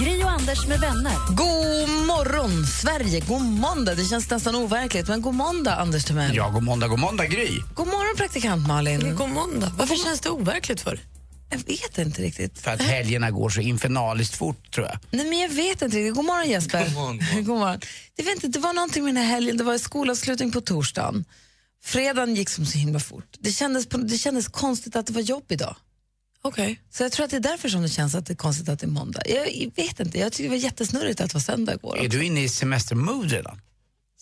Gri och Anders med vänner. God morgon, Sverige! God måndag! Det känns nästan overkligt, men god måndag, Anders Timell. Ja, god måndag, god måndag Gry. God morgon, praktikant Malin. God måndag. Varför känns det overkligt för? Jag vet inte riktigt. För att helgerna går så infernaliskt fort tror jag. Nej, men jag vet inte riktigt. God morgon, Jesper. God morgon. god morgon. Det, vet inte, det var någonting med den här helgen. Det var skolavslutning på torsdagen. Fredagen gick som så himla fort. Det kändes, på, det kändes konstigt att det var jobb idag. Okej. Så jag tror att det är därför som det känns att det är konstigt att det är måndag. Jag vet inte, jag tycker det var jättesnurrigt att det var söndag igår. Är du inne i semestermood redan?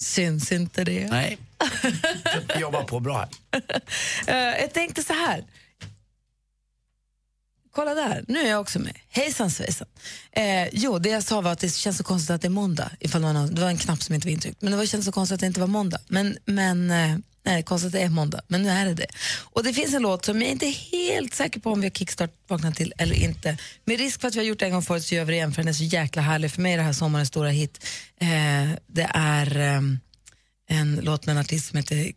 Syns inte det? Nej. Jobbar på bra här. Eh, jag tänkte så här. Kolla där, nu är jag också med. Hejsan svejsan. Eh, jo, det jag sa var att det känns så konstigt att det är måndag. Ifall någon, det var en knapp som inte var intryckt. Men det var, känns så konstigt att det inte var måndag. Men, men eh, nej, konstigt att det är måndag. Men nu är det det. Och det finns en låt som jag inte är helt säker på om vi har kickstart vaknat till eller inte. Med risk för att vi har gjort det en gång förut så gör vi det igen för den är så jäkla härlig. För mig är det här sommarens stora hit. Eh, det är eh, en låt med en artist som heter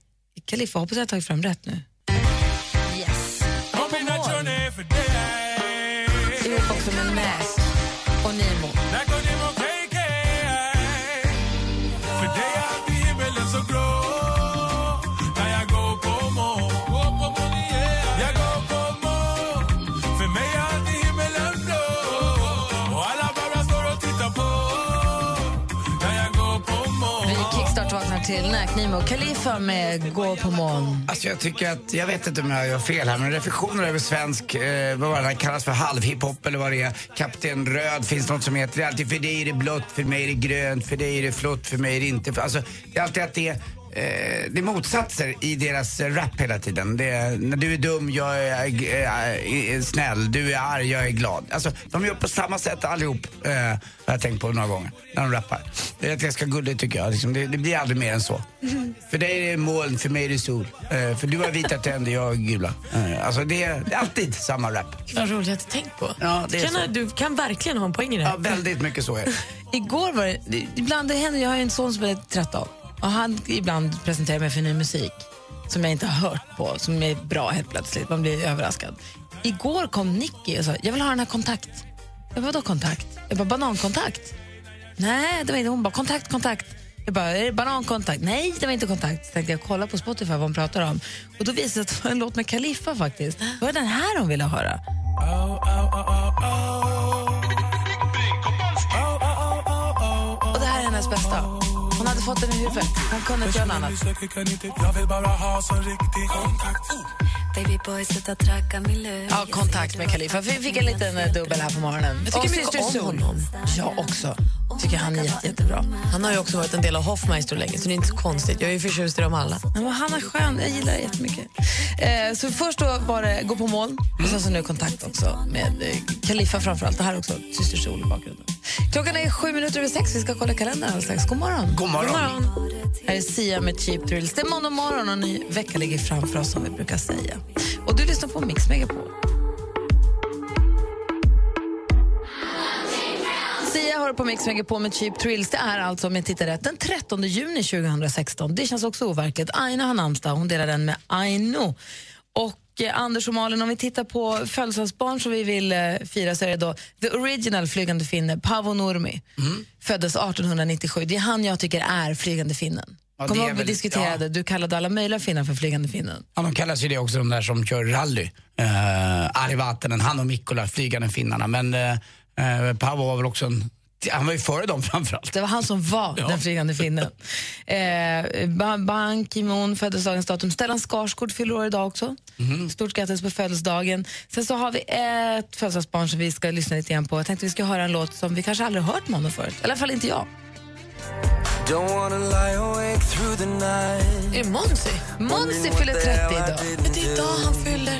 Kalifa, Hoppas jag har tagit fram rätt nu. Till Nack Nemo och Khalifa med Gå på moln. Alltså jag tycker att, jag vet inte om jag gör fel här, men reflektioner över svensk, eh, vad var det, den kallas för halvhiphop eller vad det är. Kapten Röd finns något som heter, det är alltid för dig är det blått, för mig är det grönt, för dig är det flott, för mig är det inte. Alltså det är alltid att det är det är motsatser i deras eh, rap hela tiden. Det är, när du är dum, jag är, eh, eh, snäll. Du är arg, jag är glad. Alltså, de gör på samma sätt allihop. Eh, har jag tänkt på några gånger när de rappar. Det är ganska gulligt tycker jag. Liksom, det, det blir aldrig mer än så. För dig är det moln, för mig är det sol. Eh, för du har vita tänder, jag har gula. Eh, alltså det är, det är alltid samma rap. Vad roligt jag inte tänkt på. Ja, det är kan, så. Du kan verkligen ha en poäng i det. Ja, väldigt mycket så är det. Igår var det, ibland det händer, jag har en son som är 13 och han ibland presenterar mig för ny musik som jag inte har hört på, som är bra helt plötsligt. Man blir överraskad. Igår kom Nicky och sa, jag vill ha den här kontakt. Jag bara, vadå kontakt? Jag bara, banankontakt. Nej, det var inte hon. bara, kontakt, kontakt. Jag bara, är det banankontakt? Nej, det var inte kontakt. Så tänkte jag kolla på Spotify vad hon pratar om. Och då visade det sig att det var en låt med Kaliffa faktiskt. Det var den här hon ville höra. Och det här är hennes bästa. Hade fått den i huvudet. Hon kunde inte göra något annat. Baby boy, sluta tracka min lön. Ja, kontakt med Khalifa. Vi fick en liten eh, dubbel här på morgonen. Jag tycker mycket om honom. Jag också. Tycker han är jätte, jättebra. Han har ju också varit en del av Hoffmeister länge, så det är inte så konstigt. Jag är ju förtjust i dem alla. Men vad han är skön. Jag gillar det jättemycket. Eh, så först då var det Gå på moln och sen så nu kontakt också med eh, Khalifa framförallt. Det här också Syster Sol i bakgrunden. Klockan är sju minuter över sex. Vi ska kolla kalendern alldeles strax. God morgon. God morgon. Här är Sia med Cheap Thrills. Det är måndag morgon och en ny vecka ligger framför oss som vi brukar säga. Och du lyssnar på Mix Megapol. Hör på Mix Megapol med Cheap Thrills. Det är alltså, om jag tittar rätt, den 13 juni 2016. Det känns också overkligt. Aina har namnsdag, hon delar den med Aino. Och eh, Anders och Malin, om vi tittar på födelsedagsbarn som vi vill eh, fira så är det då the original flygande finne, Paavo Nurmi. Föddes 1897. Det är han jag tycker är flygande finnen. Ja, Kommer ihåg vi diskuterade, ja. du kallade alla möjliga finnar för flygande finnen. Ja, de kallas ju det också, de där som kör rally. Uh, Ari Vatanen, han och Mikkola, flygande finnarna. Men uh, Paavo var väl också en... Han var ju före dem framförallt. Det var han som var den flygande finnen. Eh, Ba- Ban Ki-Moon föddes dagens datum. Stellan Skarsgård fyller år idag också. Stort grattis på födelsedagen. Sen så har vi ett födelsedagsbarn som vi ska lyssna lite grann på. Jag tänkte vi ska höra en låt som vi kanske aldrig har hört med honom förut. Eller i alla fall inte jag. Är det Monsi? Monsi fyller 30 idag. Men det är idag han fyller.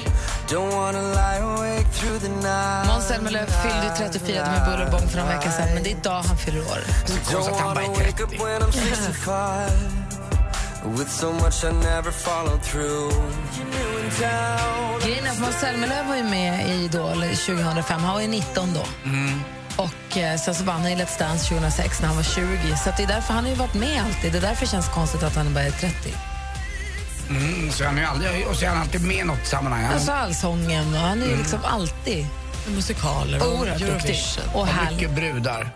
Måns Zelmerlöw fyllde ju 34 med buller och bång för några veckor sedan, men det är idag han fyller år. Så konstigt att han bara är 30. Grejen är att Måns Zelmerlöw var ju med i Idol 2005. Han var ju 19 då. Och eh, sen så vann han i Let's Dance 2006 när han var 20. Så att det är därför han har ju varit med alltid. Det är därför det känns konstigt att han bara är 30. Mm, så han är aldrig, och så är han alltid med i något sammanhang. Han Alltså allsången och han är ju liksom alltid Musikaler och oerhört duktig. Eurovision. Och har härlig. mycket brudar.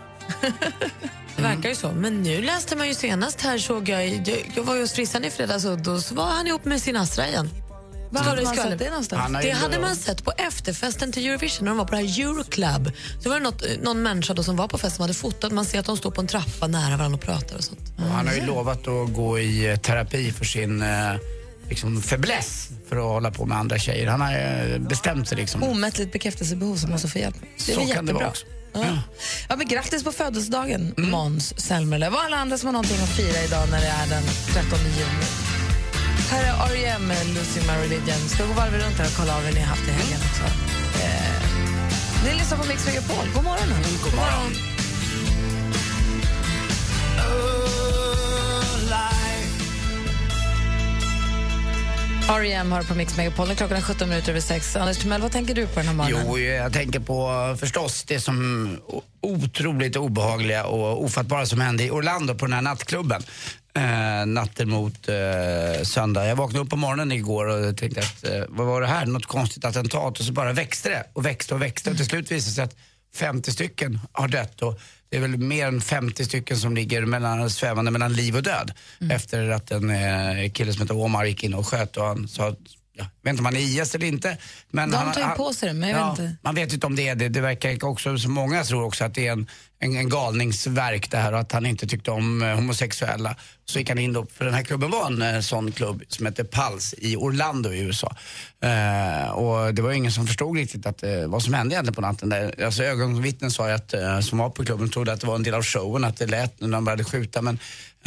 Det verkar ju så. Men nu läste man ju senast här, såg jag, jag, jag var ju hos frissan i fredags och då så var han ihop med sin Astra igen. Var hade man sett det någonstans? Han har Det hade man sett på efterfesten till Eurovision när de var på det här Euroclub. Så var det något, någon människa då som var på festen som hade fotat. Man ser att de står på en trappa nära varandra och pratar och sånt. Och han har ju lovat att gå i eh, terapi för sin eh, liksom, fäbless för att hålla på med andra tjejer. Han har eh, bestämt sig liksom. Omättligt bekräftelsebehov som måste få hjälp. Det är Så kan det vara också. Ja. Ja, men grattis på födelsedagen, Mm. Måns Zelmerlöw. Och alla andra som har någonting att fira idag när det är den 13 juni. Här är R.E.M. med Lucy My Religion. Ska gå varvet runt här och kolla av hur ni har haft i helgen också. Eh, ni lyssnar på Mix Megapol. God morgon. nu. God morgon. R.E.M. har på Mix Megapol. Klockan är 17 minuter över 6. Anders Timell, vad tänker du på den här morgonen? Jo, jag tänker på eh, förstås det som otroligt obehagliga och ofattbara som hände i Orlando på den här nattklubben. Eh, natten mot eh, söndag. Jag vaknade upp på morgonen igår och tänkte att eh, vad var det här? Något konstigt attentat och så bara växte det och växte och växte och till slut visade det sig att 50 stycken har dött och det är väl mer än 50 stycken som ligger mellan, svävande mellan liv och död. Efter att en eh, kille som heter Omar gick in och sköt och han sa jag vet inte om han är IS eller inte. Men De han, tar ju på sig det, men jag vet inte. Man vet inte om det är det. Det verkar också, som många tror också, att det är en, en, en galningsverk det här och att han inte tyckte om eh, homosexuella. Så gick han in då, för den här klubben var en eh, sån klubb som hette Pulse i Orlando i USA. Eh, och det var ingen som förstod riktigt att, eh, vad som hände egentligen på natten. Där. Alltså ögonvittnen sa ju att, som var på klubben trodde att det var en del av showen, att det lät när de började skjuta. Men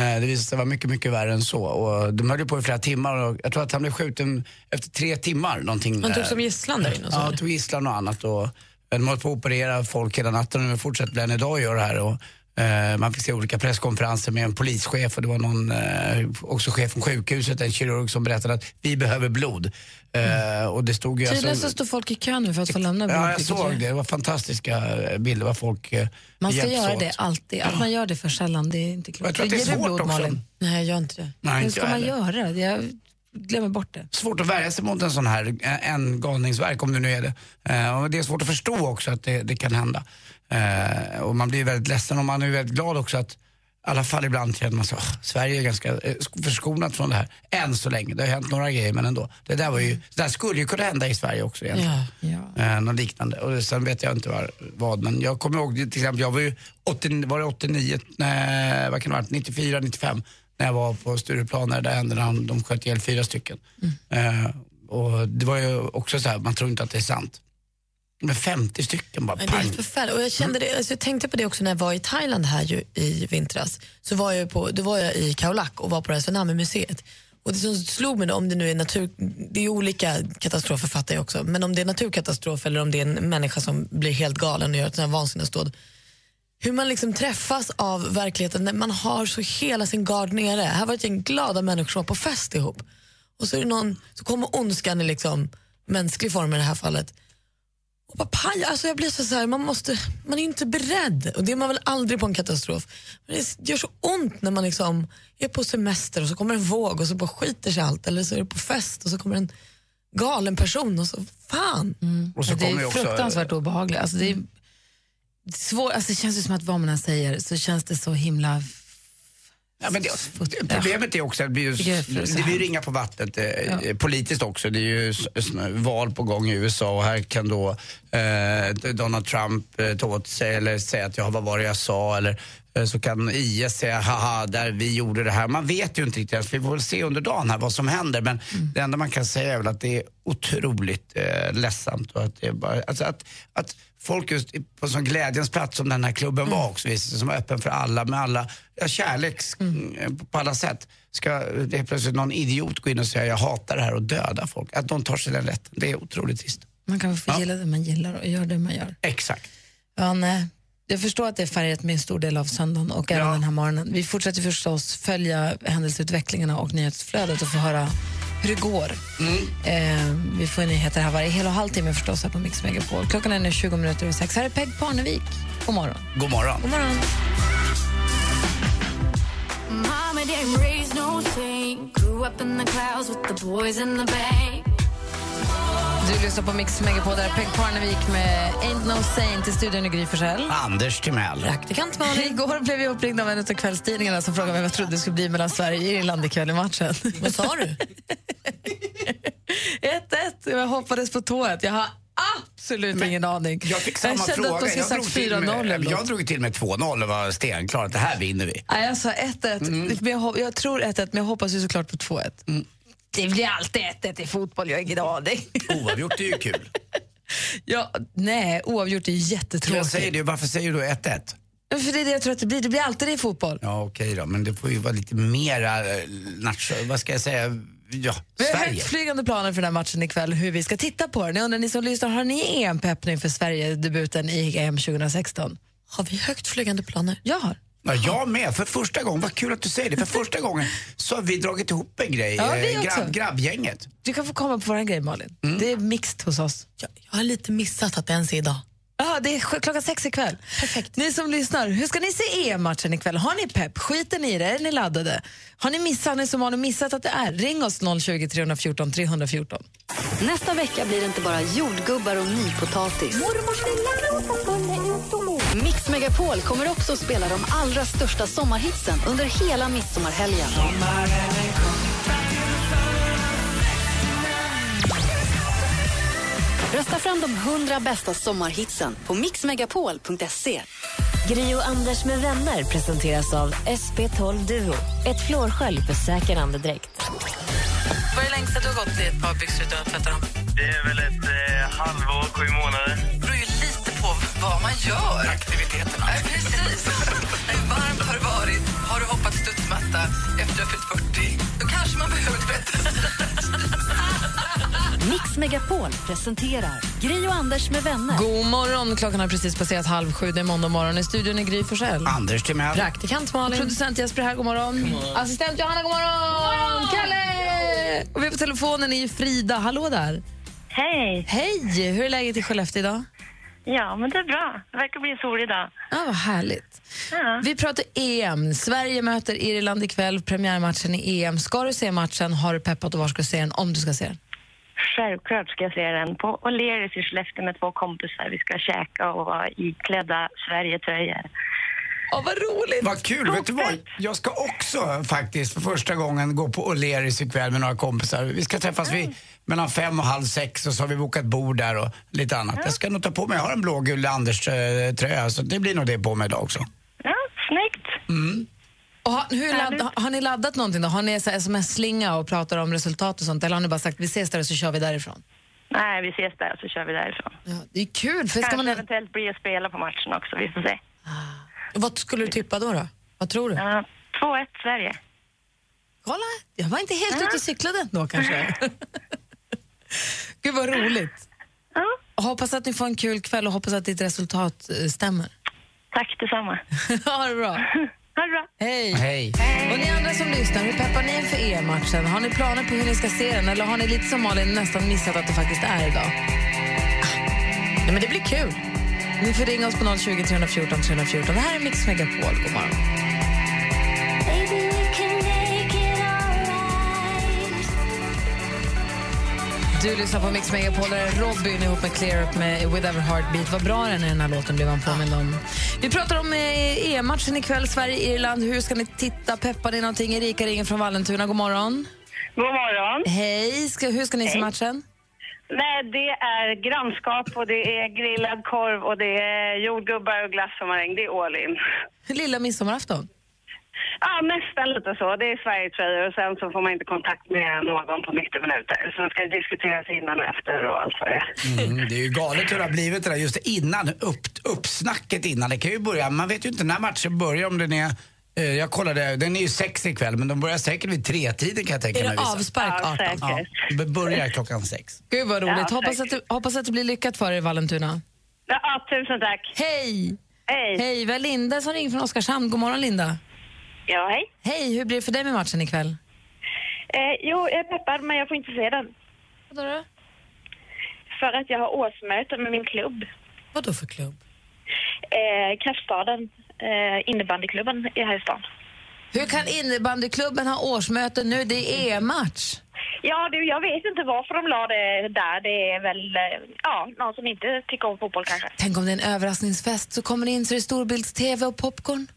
det visade sig vara mycket, mycket värre än så. Och de höll på i flera timmar och jag tror att han blev skjuten efter tre timmar. Någonting, Han tog eh, som gisslan där inne. Ja, tog gisslan och annat. Och, eh, de höll på att operera folk hela natten och fortsätter än idag att göra det här. Och, eh, man fick se olika presskonferenser med en polischef och det var någon, eh, också chef från sjukhuset, en kirurg som berättade att vi behöver blod. Eh, och det stod ju Tydligen alltså, så står folk i kö nu för att få lämna Ja, jag såg det. Det var fantastiska bilder vad folk eh, Man ska göra åt. det alltid. Att man gör det för sällan, det är inte klokt. Jag tror att det är svårt blod, också. Malin? Nej, jag gör inte det. Nej, Hur ska man göra? Jag glömmer bort det. svårt att värja sig mot en sån här, eh, en galningsverk om det nu är det. Eh, och det är svårt att förstå också att det, det kan hända. Och man blir väldigt ledsen och man är väldigt glad också att i alla fall ibland känner man så, "Åh, Sverige är ganska eh, förskonat från det här. Än så länge. Det har hänt några grejer men ändå. Det där, var ju, det där skulle ju kunna hända i Sverige också egentligen. Ja. Eh, något liknande. Och sen vet jag inte var, vad, men jag kommer ihåg till exempel, jag var ju 80, var det 89, nej, vad kan det varit, 94, 95 när jag var på Stureplan det hände när de, de sköt ihjäl fyra stycken. Eh, och det var ju också så här, man tror inte att det är sant. Men 50 stycken bara Men det är pang. förfärligt. Och jag, kände det, alltså jag tänkte på det också när jag var i Thailand här ju, i vintras. Så var jag, på, då var jag i Khao Lak och var på det här Tsunami-museet. Och det som slog mig då, om det nu är natur... Det är olika katastrofer fattar jag också. Men om det är naturkatastrof eller om det är en människa som blir helt galen och gör ett sånt här vansinnesdåd. Hur man liksom träffas av verkligheten när man har så hela sin gard nere. Här var ett gäng glada människor som var på fest ihop. Och så, är någon, så kommer ondskan i liksom mänsklig form i det här fallet. Och bara paj, alltså jag blir så, så här, man, måste, man är inte beredd. Och det är man väl aldrig på en katastrof. Men det gör så ont när man liksom är på semester och så kommer en våg och så bara skiter sig allt. Eller så är det på fest och så kommer en galen person och så fan. Och så det är också, fruktansvärt obehagligt. Alltså, det, är svår, alltså, det känns ju som att vad man än säger så känns det så himla... Ja, men det, problemet är också att det blir, ju, det blir ringa på vattnet eh, politiskt också. Det är ju val på gång i USA och här kan då eh, Donald Trump eh, ta åt sig eller säga att jag var det jag sa eller eh, så kan IS säga haha, där vi gjorde det här. Man vet ju inte riktigt ens. Vi får väl se under dagen här vad som händer. Men det enda man kan säga är väl att det är otroligt eh, ledsamt. Och att, det bara, alltså att, att folk just på en sån glädjens plats som den här klubben var också, som var öppen för alla med alla ja, kärlek mm. på alla sätt. Ska det plötsligt någon idiot gå in och säga jag hatar det här och döda folk. Att de tar sig den rätten, det är otroligt trist. Man kan få Ja. gilla det man gillar och göra det man gör. Exakt. Ja, nej. Jag förstår att det är färgat med en stor del av söndagen och även Ja. den här morgonen. Vi fortsätter förstås följa händelseutvecklingarna och nyhetsflödet och få höra hur det går. Eh, vi får nyheter här varje hel och halvtimme förstås här på Mix Megapol. Klockan är nu 20 minuter över sex. Här är Peg Parnevik. God morgon. God morgon. God morgon. Mama didn't raise no saint. Grew up in the clouds with the boys in the bank. Du lyssnar på Mix Megapol där är Peg Parnevik med Ain't No Saint i studion i Gry Forssell. Anders Timell. Praktikant Malin. Igår blev jag uppringd av en av kvällstidningarna som frågade mig vad jag trodde det skulle bli mellan Sverige och Irland ikväll i matchen. Vad sa du? 1-1. Jag hoppades på tået. Jag har absolut ingen aning. Jag fick samma kände fråga. att de skulle jag, drog sagt till 4-0 med, eller jag drog till med 2-0 och var stenklar att det här vinner vi. Nej, jag sa 1-1. Mm. Men jag, jag tror 1-1, men jag hoppas ju såklart på 2-1. Det blir alltid 1-1 i fotboll, jag ingen aning. Oavgjort är ju kul. ja, nej, oavgjort är ju Jag jättetråkigt. säger det, varför säger du 1-1? Men För det är det jag tror att det blir. Det blir alltid det i fotboll. Ja okej då, men det får ju vara lite mera, eh, nation, vad ska jag säga, ja, Vi har högtflygande planer för den här matchen ikväll, hur vi ska titta på den. Jag undrar, ni som lyssnar, har ni EM-pepp nu för Sverige-debuten i EM 2016? Har vi högt flygande planer? Jag har. Ja, jag med, för första gången, vad kul att du säger det, för första gången så har vi dragit ihop en grej, Ja, vi eh, också. grabb, grabbgänget. Du kan få komma på vår grej, Malin. Det är mixed hos oss. Jag, jag har lite missat att det ens är idag. Ja, det är klockan sex ikväll. Perfekt. Ni som lyssnar, hur ska ni se EM-matchen ikväll? Har ni pepp? Skiter ni i det? Är ni laddade? Har ni missat, ni som har missat att det är? Ring oss 020 314 314. Nästa vecka blir det inte bara jordgubbar och nypotatis. Mix Megapol kommer också att spela de allra största sommarhitsen under hela midsommarhelgen. Rösta fram de 100 bästa sommarhitsen på mixmegapol.se. Gri och Anders med vänner presenteras av SP12 Duo. Ett flårskölj för säker andedräkt. Vad är det längsta du har gått i ett par byxor utan att tvätta dem? Det är väl ett eh, halvår, sju månader. På vad man gör. Aktiviteterna. Nej, precis. Hur varmt har det varit? Har du hoppat studsmatta efter du har fyllt 40? Då kanske man behöver tvätta. Mix Megapol presenterar Gri och Anders med vänner. God morgon, klockan har precis passerat halv sju. Det är måndag morgon. I studion är Gry Forssell. Anders Timell. Praktikant Malin. Producent Jesper här, god morgon. Assistent Johanna, god morgon. Kalle! Och vi är på telefonen är Frida. Hallå där. Hej! Hej! Hur är läget i Skellefteå idag? Ja, men det är bra. Det verkar bli sol idag. Ja, vad härligt. Ja. Vi pratar EM. Sverige möter Irland ikväll, premiärmatchen i EM. Ska du se matchen? Har du peppat och var ska du se den? Om du ska se den. Självklart ska jag se den på O'Learys i Skellefteå med två kompisar. Vi ska käka och vara iklädda Sverige-tröjor. Åh, vad roligt! Vad kul, vet du vad? Jag ska också faktiskt för första gången gå på O'Learys ikväll med några kompisar. Vi ska träffas vid mellan fem och halv sex och så har vi bokat bord där och lite annat. Jag ska nog ta på mig, jag har en blågul Anders-tröja så det blir nog det på mig idag också. Ja, snyggt. Och har, hur ladd, har ni laddat någonting då? Har ni sms-slinga och pratar om resultat och sånt? Eller har ni bara sagt vi ses där och så kör vi därifrån? Nej, vi ses där och så kör vi därifrån. Ja, det är kul. För ska Kanske man, eventuellt bli och spela på matchen också, vi får se. Vad skulle du tippa då? då? Vad tror du? Ja, 2-1 Sverige. kolla, jag var inte helt ute och cyklade ändå kanske. Gud vad roligt. Ja, Hoppas att ni får en kul kväll och hoppas att ditt resultat eh, stämmer. tack detsamma. ha det bra. Ha det bra. Hej. Hej. Och ni andra som lyssnar, hur peppar ni inför EM-matchen? Har ni planer på hur ni ska se den eller har ni lite som Malin nästan missat att det faktiskt är idag? Ja, men det blir kul. Ni får ringa oss på 020 314 314. Det här är Mix Megapol. God morgon. Du lyssnar på Mix Megapol, där är Robin ihop med Clear Up med With Every Heartbeat. Vad bra den är den här låten blev man påmind om. Vi pratar om eh, EM-matchen ikväll, Sverige-Irland. Hur ska ni titta? Peppar ni någonting? Erika ringer från Vallentuna. God morgon. God morgon. Hej, ska, hur ska ni se matchen? Nej, det är grannskap och det är grillad korv och det är jordgubbar och glass och maräng. Det är all in. Lilla midsommarafton. Ja, nästan lite så. Det är Sverigetröjor och sen så får man inte kontakt med någon på 90 minuter. Ska det diskuteras innan och efter och allt vad det är. Mm, det är ju galet hur det har blivit det där just innan, upp, uppsnacket innan. Det kan ju börja, man vet ju inte när matchen börjar om den är eh, jag kollade, den är ju sex ikväll men de börjar säkert vid tretiden kan jag tänka Är mig. det vissa. avspark Ja, 18? säkert. Ja, det börjar klockan sex. Gud vad roligt. Ja, hoppas, att det, hoppas att det blir lyckat för er i Vallentuna. Ja, tusen tack. Hej! Hej. Hej, vi har Linda som ringer från Oskarshamn. God morgon Linda. Ja, hej. Hej, hur blir det för dig med matchen ikväll? Eh, jo, jag är peppad men jag får inte se den. Vadå då? För att jag har årsmöte med min klubb. Vadå för klubb? Eh, Kraftstaden, eh, innebandyklubben är här i stan. Hur kan innebandyklubben ha årsmöte nu? Det är EM-match. Ja, du, jag vet inte varför de la det där. Det är väl, eh, ja, någon som inte tycker om fotboll kanske. Tänk om det är en överraskningsfest så kommer det in så det är storbilds-tv och popcorn.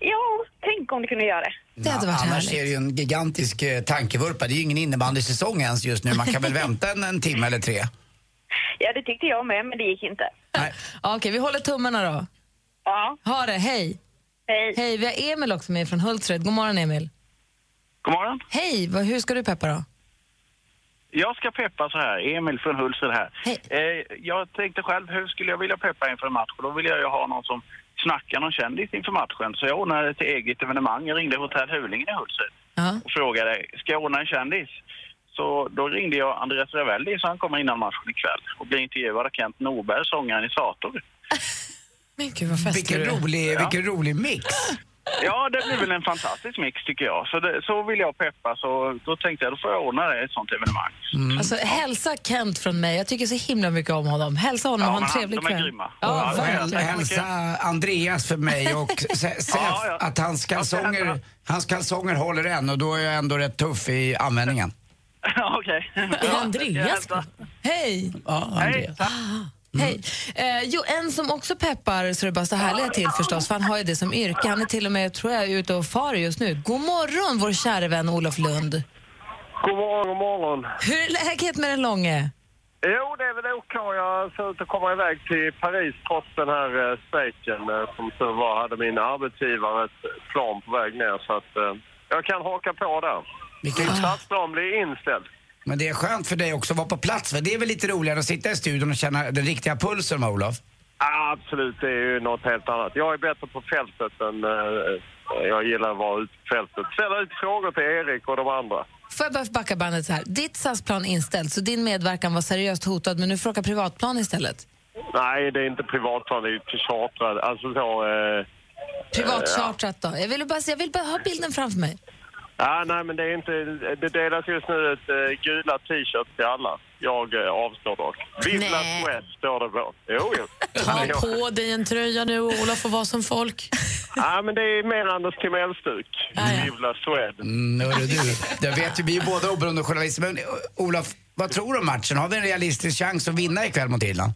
Ja, tänk om du kunde göra det. Det hade varit Annars härligt. är det ju en gigantisk eh, tankevurpa. Det är ju ingen innebandysäsong ens just nu. Man kan väl vänta en, en timme eller tre. Ja, det tyckte jag med, men det gick inte. Nej. Ja, Okej, vi håller tummarna då. Ja, Ha det, hej. hej. Hej, vi har Emil också med från Hultsfred. God morgon Emil. God morgon. Hej, vad, hur ska du peppa då? Jag ska peppa så här. Emil från Hultsfred här. Hej. Eh, jag tänkte själv, hur skulle jag vilja peppa inför en match? Och då vill jag ju ha någon som snackar någon kändis inför matchen. Så jag ordnade ett eget evenemang. Jag ringde Hotell Hulingen i Hultsfred Ja. och frågade, ska jag ordna en kändis? Så då ringde jag Andreas Ravelli så han kommer innan matchen ikväll och blir intervjuad av Kent Norberg, sångaren i Sator. Men gud vad Vilken rolig, vilken rolig mix. Ja, det blir väl en fantastisk mix tycker jag. Så, det, så vill jag peppa, så då tänkte jag då får jag ordna det, ett sånt evenemang. Alltså, hälsa Kent från mig. Jag tycker så himla mycket om honom. Hälsa honom och Ja, ha en trevlig de är kväll. grymma. Ja, Ja, Hälsa Andreas för mig och sä- säg Ja, ja. att hans kalsonger, hans kalsonger håller än och då är jag ändå rätt tuff i användningen. Ja, Okej. Det Andreas? Hej! Ja, Hej, Andreas. tack. Hej. Eh, jo, en som också peppar så det bara står härliga till förstås, för han har ju det som yrke. Han är till och med, tror jag, ute och far just nu. God morgon, vår kära vän Olof Lund. God morgon, god morgon. Hur är läget med den långe? Jo, det är väl OK. Jag ser ut att komma iväg till Paris trots den här eh, strejken. Eh, som tur var hade min arbetsgivare ett plan på väg ner så att eh, jag kan haka på där. Vilken- Min stadsplan blir inställd. Men det är skönt för dig också att vara på plats. För det är väl lite roligare att sitta i studion och känna den riktiga pulsen, va, Olof? Ja, absolut, det är ju något helt annat. Jag är bättre på fältet än... Eh, jag gillar att vara ute på fältet. Ställa ut frågor till Erik och de andra. Får jag bara backa bandet så här. Ditt SAS-plan inställt, så din medverkan var seriöst hotad, men nu får du åka privatplan istället. Nej, det är inte privatplan, det är chartrad. Alltså så... Eh, Privatchartrat då? Jag vill bara, jag vill bara ha bilden framför mig. Ja, nej, men det är inte... Det delas just nu ett uh, gula t-shirt till alla. Jag uh, avstår dock. Vivla Nej. Sweat står det på. Jo, jo. Ta Ja. på dig en tröja nu och Olof får vara som folk. Ja, men det är mer Anders Timell-stuk. Vivla Swed. Mm, hörru du, det vet ju, vi är ju båda oberoende journalister. Men Olof, vad tror du om matchen? Har vi en realistisk chans att vinna ikväll mot Irland?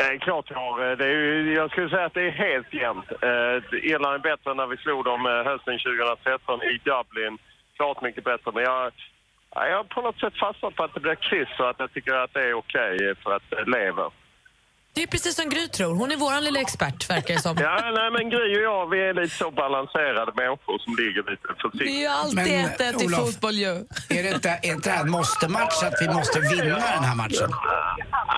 Eh, eh, det är klart vi har. Det är jag skulle säga att det är helt jämnt. Eh, Irland är bättre än när vi slog dem eh, hösten 2013 i Dublin. Klart mycket bättre, men jag... Jag har på något sätt fastnat på att det blir kryss och att jag tycker att det är okej okay för att det lever. Det är precis som Gry tror. Hon är våran lilla expert, verkar det som. Ja, nej, men Gry och jag, vi är lite så balanserade människor som ligger lite Det är försiktigt. ju alltid Men, 1-1 i Olof, fotboll ju. Är det inte, är inte det här en måste-match, att vi måste vinna den här matchen?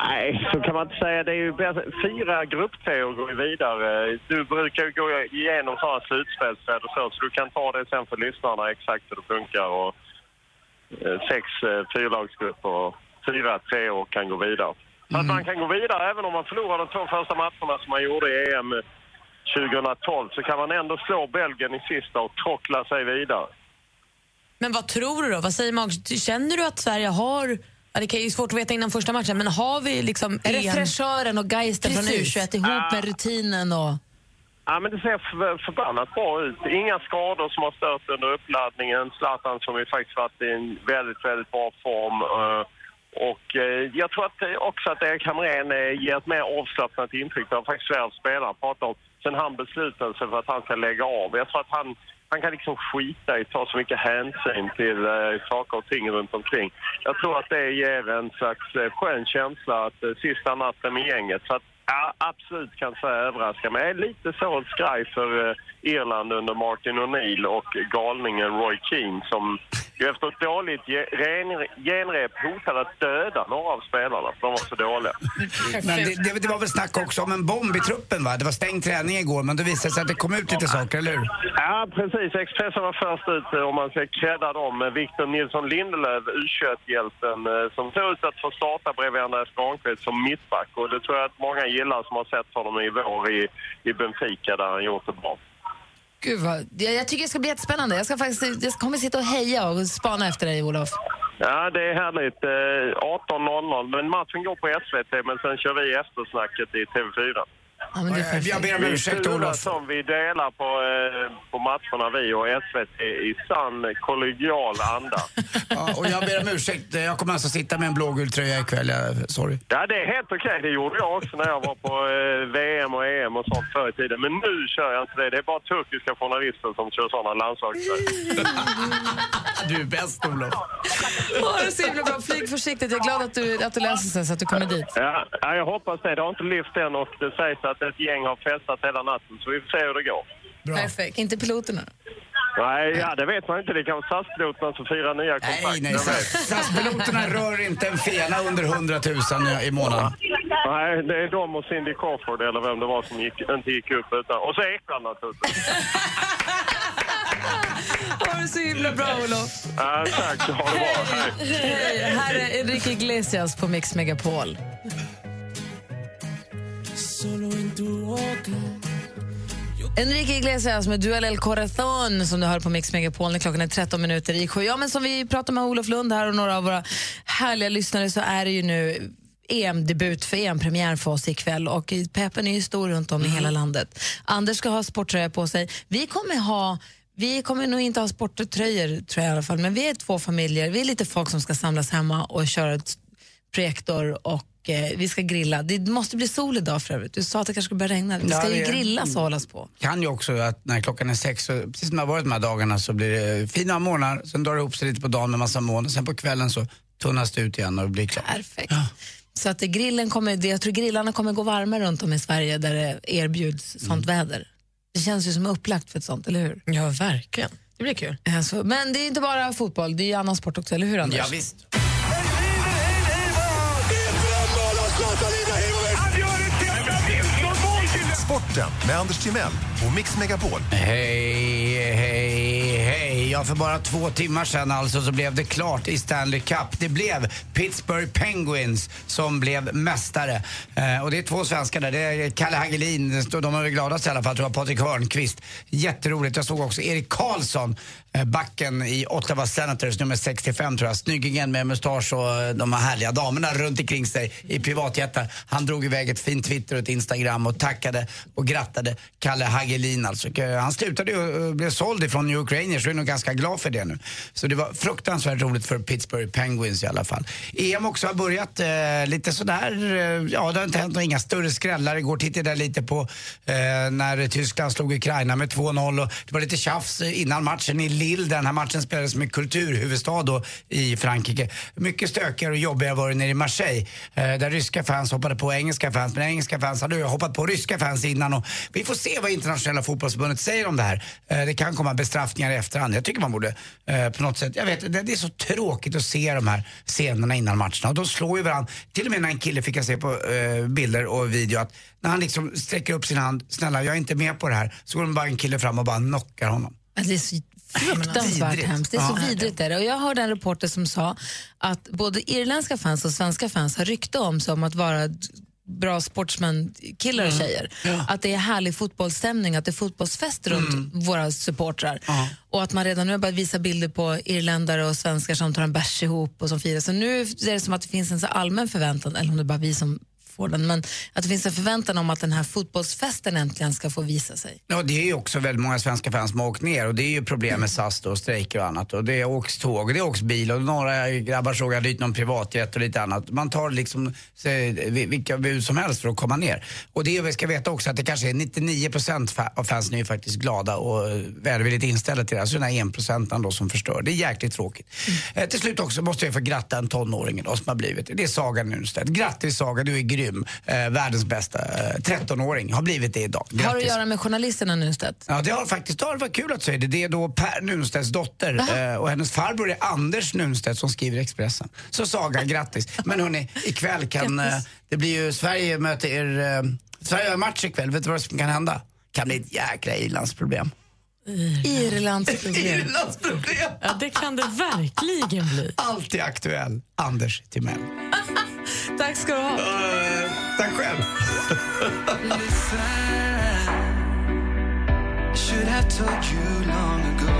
Nej, så kan man inte säga. Det är ju bäst. Fyra gruppteor går ju vidare. Du brukar ju gå igenom sådana slutspelsräder så, så du kan ta det sen för lyssnarna exakt hur det funkar. Och, eh, sex eh, fyrlagsgrupper och fyra treor kan gå vidare. Så att man kan gå vidare även om man förlorar de två första matcherna som man gjorde i EM 2012 så kan man ändå slå Belgien i sista och trockla sig vidare. Men vad tror du då? Vad säger mag? Känner du att Sverige har... Ja, det kan ju svårt att veta innan första matchen, men har vi liksom Är det en... fräschören och geisten från Precis. U21 ihop Ah. med rutinen och... Ja, men det ser för, förbannat bra ut. Inga skador som har stört under uppladdningen. Zlatan som ju faktiskt varit i en väldigt, väldigt bra form och eh, jag tror att eh, också att Erik Hamrén eh, ger ett mer avslappnat intryck. Det har faktiskt flera spelare pratat om. sen han beslutade sig för att han ska lägga av. Jag tror att han, han kan liksom skita i ta så mycket hänsyn till eh, saker och ting runt omkring. Jag tror att det ger en slags eh, skön känsla att eh, sista natten med gänget. Så att, ja, absolut kan säga överraska mig. Jag är lite så skraj för eh, Irland under Martin O'Neill och galningen Roy Keane som ju efter ett dåligt genrep hotade att döda några av spelarna för de var så dåliga. Men det, det, det var väl snack också om en bomb i truppen va? Det var stängd träning igår men det visade sig att det kom ut lite saker, eller hur? Ja, precis. Expressen var först ut, eh, om man ska credda dem, Victor Nilsson Lindelöf, U21-hjälten, eh, som såg ut att få starta bredvid Andreas Granqvist som mittback. Och det tror jag att många gillar som har sett honom i vår i, i Benfica där han gjort det bra. Gud vad, jag, jag tycker det ska bli jättespännande. Jag, ska faktiskt, jag kommer sitta och heja och spana efter dig, Olof. Ja, det är härligt. Eh, 18.00, men matchen går på SVT, men sen kör vi eftersnacket i TV4. Ja, men det är perfekt. Jag ber om ursäkt Olof. som vi delar på, eh, på matcherna, vi och SVT, i sann kollegial anda. Ja, och jag ber om ursäkt, jag kommer alltså sitta med en blågul tröja ikväll, sorry. Ja, det är helt okej. Det gjorde jag också när jag var på eh, VM och EM och sånt förr i tiden. Men nu kör jag inte det. Det är bara turkiska journalister som kör sådana landslagströjor. Du är bäst Olof. Ha det så himla bra. Flyg försiktigt. Jag är glad att du, att du löser sig så att du kommer dit. Ja, ja, jag hoppas det. Det har inte lyft än och det sägs att ett gäng har festat hela natten. Så vi får se hur det går. Perfekt. Inte piloterna? Nej, ja, det vet man inte. Det kan vara SAS-piloterna som firar nya kontrakt. Nej, nej? SAS-piloterna rör inte en fena under 100 000 i månaden. Nej, det är de och Cindy Crawford eller vem det var som gick, inte gick upp utan... Och så Ekland naturligtvis. Ha det så himla bra, Olof. Ja, tack. Ha det bra. Hej. Hej, här är Enrique Iglesias på Mix Megapol. Enrique Iglesias med Duel El Corazon som du hör på Mix Megapol när klockan är 13 minuter i sju. Ja, men som vi pratar med Olof Lund här och några av våra härliga lyssnare så är det ju nu EM-debut för EM-premiär för oss ikväll och peppen är ju stor runt om i hela landet. Anders ska ha sporttröja på sig. Vi kommer ha vi kommer nog inte ha sporttröjor tror jag i alla fall, men vi är två familjer. Vi är lite folk som ska samlas hemma och köra ett projektor och eh, vi ska grilla. Det måste bli sol idag för övrigt. Du sa att det kanske skulle börja regna. Det Ja, ska ju grillas och hållas på. Kan ju också att när klockan är sex, så, precis som det har varit de här dagarna, så blir det fina morgnar, sen drar det ihop sig lite på dagen med massa moln och sen på kvällen så tunnas det ut igen och det blir klart. Perfekt. Så att grillen kommer, jag tror grillarna kommer gå varma runt om i Sverige där det erbjuds sånt väder. Det känns ju som upplagt för ett sånt, eller hur? Ja, verkligen. Det blir kul. Alltså, men det är inte bara fotboll, det är ju annan sport också, eller hur Anders? Ja, visst. Sporten med Anders Timell och Mix Megapol. Hej, hej, hej. Ja, för bara två timmar sedan alltså så blev det klart i Stanley Cup. Det blev Pittsburgh Penguins som blev mästare. Eh, och det är två svenskar där. Det är Kalle Hagelin, de är väl gladast i alla fall, tror jag, Patrik Hörnqvist. Jätteroligt. Jag såg också Erik Karlsson, Eh, backen i Ottawa Senators, nummer 65 tror jag. Snyggingen med mustasch och eh, de här härliga damerna runt omkring sig i privatjättar. Han drog iväg ett fint Twitter och ett Instagram och tackade och grattade Kalle Hagelin alltså. Eh, han slutade ju och blev såld ifrån New York Rangers och är nog ganska glad för det nu. Så det var fruktansvärt roligt för Pittsburgh Penguins i alla fall. EM också har börjat eh, lite sådär, eh, ja det har inte hänt några inga större skrällar. Igår tittade jag lite på eh, när Tyskland slog Ukraina med 2-0 och det var lite tjafs innan matchen i Lille. Den här matchen spelades med kulturhuvudstad då i Frankrike. Mycket stökigare och jobbigare var det nere i Marseille eh, där ryska fans hoppade på engelska fans. Men engelska fans hade ju hoppat på ryska fans innan och vi får se vad internationella fotbollsförbundet säger om det här. Eh, det kan komma bestraffningar i efterhand. Jag tycker man borde eh, på något sätt, jag vet det, det är så tråkigt att se de här scenerna innan matcherna och de slår ju varandra. Till och med när en kille fick jag se på eh, bilder och video att när han liksom sträcker upp sin hand, snälla jag är inte med på det här, så går det bara en kille fram och bara knockar honom. Alltså, det är så fruktansvärt hemskt. Det är så Ja. vidrigt. Är det. Och jag hörde en reporter som sa att både irländska fans och svenska fans har rykte om sig om att vara bra sportsman-killar och Mm. tjejer. Att det är härlig fotbollsstämning, att det är fotbollsfest runt Mm. våra supportrar. Och att man redan nu har börjat visa bilder på irländare och svenskar som tar en bärs ihop och som firar. Så nu är det som att det finns en så allmän förväntan, eller om det bara vi som får den, men att det finns en förväntan om att den här fotbollsfesten äntligen ska få visa sig. Ja, det är ju också väldigt många svenska fans som har åkt ner och det är ju problem med SAS då, strejker och annat. Och det åks tåg och det åks bil och några grabbar såg jag dit någon privatjet och lite annat. Man tar liksom så, vilka bud som helst för att komma ner. Och det vi ska veta också att det kanske är 99% fa- av fansen är ju faktiskt glada och eh, välvilligt inställda till det här. Så den här 1% då som förstör. Det är jäkligt tråkigt. Eh, till slut också måste jag få gratta en tonåring idag som har blivit det. är Saga Nunstedt. Grattis Saga, du är grym. Eh, världens bästa eh, 13-åring. Har blivit det idag. Grattis. Har det att göra med journalisterna Nunstedt? Ja, det har faktiskt det varit kul att säga det. Det är då Per Nunstedts dotter eh, och hennes farbror är Anders Nunstedt som skriver Expressen. Så Saga, grattis. Men hörni, ikväll kan eh, det blir ju Sverige möter er, eh, Sverige har match ikväll. Vet du vad som kan hända? kan bli ett jäkla Irlandsproblem. Irlands problem. Irlandsproblem. Ja, det kan det verkligen bli. Alltid aktuell. Anders Timell. Tack ska du ha. Eh, tack själv. Should have told you long ago.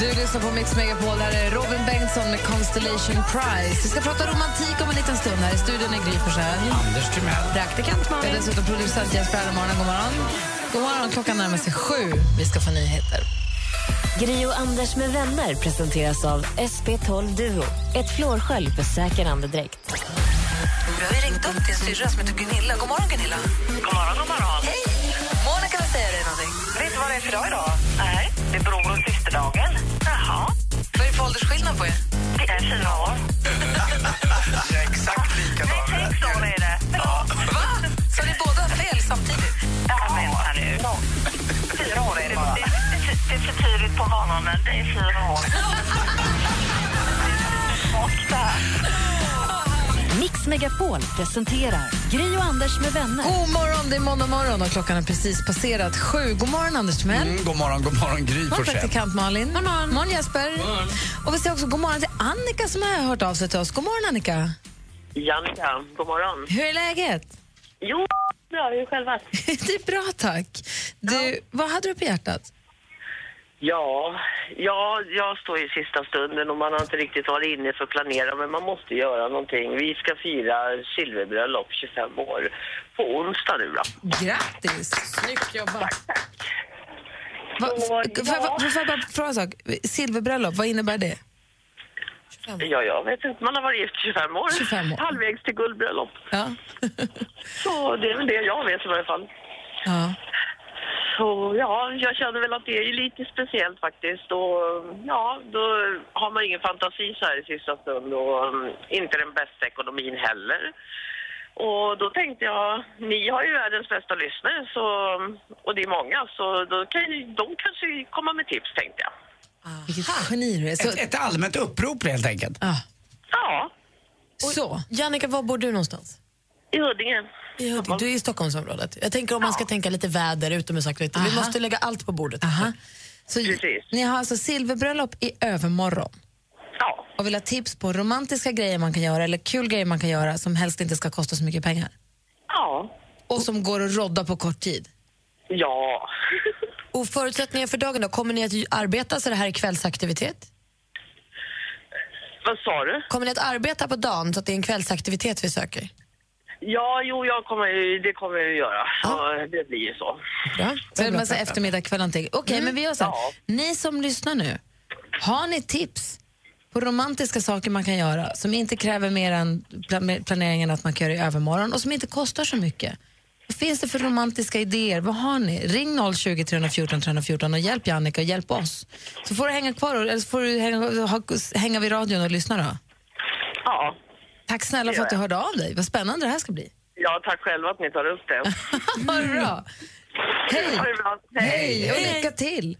Du lyssnar på Mix Megapol. Här är Robin Bengtsson med Constellation Prize. Vi ska prata romantik om en liten stund. Här i studion är Gry Forssell. Anders Timell. Praktikant Malin. Dessutom producent Jesper Erlemorgon. God morgon. God morgon. Klockan närmar sig sju. Vi ska få nyheter. Gri och Anders med vänner presenteras av SP12 Duo. Ett flårskölj för säker andedräkt. Vi har ju ringt upp din syrra som heter Gunilla. God morgon, Gunilla. God morgon, god morgon. Hej! Monica vill säga dig någonting. Vet du vad det är för dag idag? Nej, det är bror och systerdagen. Jaha. Vad är det för åldersskillnad på er? Det är fyra år. Jag är exakt likadan. Sex år är det. Ja. Va? Så ni båda har fel samtidigt? Ja, vänta är för tidigt på morgonen. Det är fyra år. Mix Megapol presenterar Gri och Anders med vänner. God morgon, det är måndag morgon och klockan har precis passerat sju. God morgon, Anders Timell. Mm, god morgon, god morgon Gry God morgon, Forssell. praktikant Malin. God morgon. morgon Jesper. Och vi säger också god morgon till Annika som har hört av sig till oss. God morgon, Annika. Jannica, god morgon. Hur är läget? Jo, bra. Hur själva? det är bra, tack. Du, Vad hade du på hjärtat? Ja, ja, jag står i sista stunden och man har inte riktigt varit inne för att planera men man måste göra någonting. Vi ska fira silverbröllop 25 år på onsdag nu då. Grattis! Snyggt jobbat. Va, Så, f- får, jag ja. får jag bara fråga en sak? Silverbröllop, vad innebär det? Ja, jag vet inte. Man har varit gift 25 år. 25 år. Halvvägs till guldbröllop. Ja. Så det är väl det jag vet i varje fall. ja. Så ja, jag känner väl att det är lite speciellt faktiskt. Och ja, då har man ingen fantasi så här i sista stund och mm, inte den bästa ekonomin heller. Och då tänkte jag, ni har ju världens bästa lyssnare så, och det är många så då kan ju, de kanske komma med tips tänkte jag. Så, Ett, ett allmänt upprop helt enkelt. ah, Ja, så. Jannica, var bor du någonstans? I Huddinge. I Huddinge. Du är i Stockholmsområdet. Jag tänker om man ska tänka lite väder, utomhusaktiviteter. Vi måste lägga allt på bordet. Aha. Så Precis. ni har alltså silverbröllop i övermorgon Ja, och vill ha tips på romantiska grejer man kan göra eller kul grejer man kan göra som helst inte ska kosta så mycket pengar. ja, Och som går att rodda på kort tid. ja. Och förutsättningar för dagen då? Kommer ni att arbeta så det här är kvällsaktivitet? Vad sa du? Kommer ni att arbeta på dagen så att det är en kvällsaktivitet vi söker? Ja, jo, jag kommer, det kommer jag ju göra. Så det blir ju så. Bra. Så är det massa eftermiddag, kväll någonting. Okej, men vi gör så här. Ja. Ni som lyssnar nu, har ni tips på romantiska saker man kan göra som inte kräver mer än pla- planeringen att man kan göra i övermorgon och som inte kostar så mycket? Vad finns det för romantiska idéer? Vad har ni? Ring 020 314 314 och hjälp Jannica och hjälp oss. Så får du hänga kvar eller så får du hänga, hänga vid radion och lyssna då. Ja. Tack snälla för att du hörde av dig. Vad spännande det här ska bli. ja, tack själva att ni tar upp det. Ha det bra. Hej! Ha det bra. Hej och lycka till!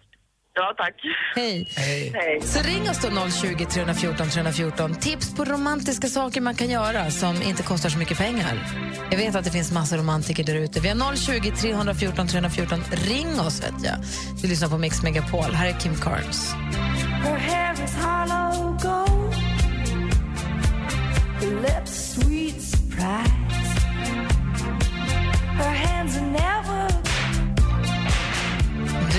Ja, tack. Hej. Hej. Så ring oss då 020 314 314. Tips på romantiska saker man kan göra som inte kostar så mycket pengar. Jag vet att det finns massa romantiker där ute. Vi har 020 314 314. Ring oss vet jag. Du lyssnar på Mix Megapol. Här är Kim Carnes. Her hair is hollow gold. Lips sweet surprise. Her hands are never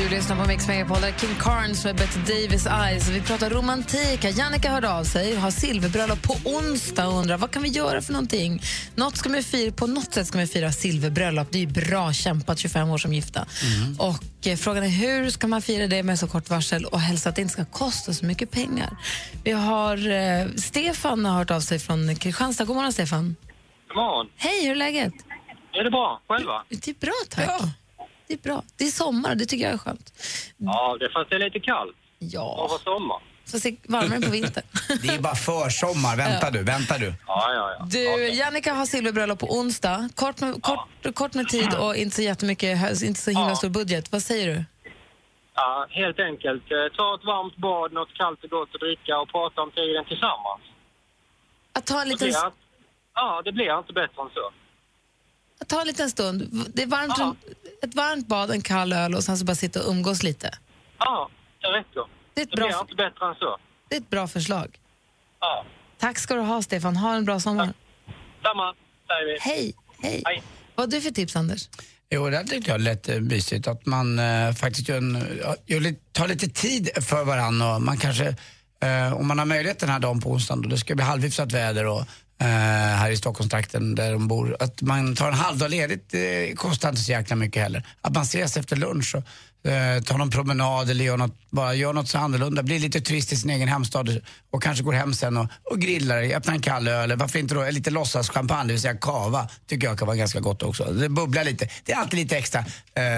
Du lyssnar på Mix Megapol. Där är Kim Carnes med Betty Davis Eyes. Vi pratar romantik. Jannica hörde av sig, har silverbröllop på onsdag och undrar vad kan vi göra för någonting. Något ska man fira, på något sätt ska man fira silverbröllop. Det är ju bra kämpat, 25 år som gifta. Och eh, Frågan är hur ska man fira det med så kort varsel och helst att det inte ska kosta så mycket pengar. Vi har eh, Stefan har hört av sig från Kristianstad. God morgon, Stefan. God morgon. Hej, hur är läget? Är det bra? Själva? Det är bra, tack. Det är bra. Det är sommar, det tycker jag är skönt. Ja, det fast det är lite kallt. Ja. Över sommar. Så se varmare på vintern. Det är bara försommar. Vänta du, vänta du. Ja, ja, ja. Du, Jannica har silverbröllop på onsdag. Kort med, kort, kort med tid och inte så jättemycket, inte så himla Ja. stor budget. Vad säger du? Ja, helt enkelt. Eh, Ta ett varmt bad, något kallt och gott att dricka och prata om tiden tillsammans. Att ta en Det liten, ja, det blir inte bättre än så. Att ta en liten stund. Det är varmt, Ett varmt bad, en kall öl och sen så bara sitta och umgås lite. Ja, det räcker. Det är ett det bra- blir inte bättre än så. Det är ett bra förslag. Ja. Tack ska du ha, Stefan. Ha en bra sommar. Samma, säger vi. Hej, hej. Vad har du för tips, Anders? Jo, det tyckte jag lät eh, mysigt. Att man eh, faktiskt gör en, ja, gör lite, tar lite tid för varandra och man kanske, eh, om man har möjlighet den här dagen på onsdagen, då det ska bli halvhyfsat väder och här i Stockholmstrakten där de bor, att man tar en halvdag ledigt kostar inte så jäkla mycket heller. Att man ses efter lunch och eh, tar någon promenad eller gör något, bara gör något så annorlunda, blir lite turist i sin egen hemstad och kanske går hem sen och, och grillar, öppnar en kall öl, eller varför inte då lite låtsas champagne, det vill säga kava, tycker jag kan vara ganska gott också. Det bubblar lite, det är alltid lite extra eh,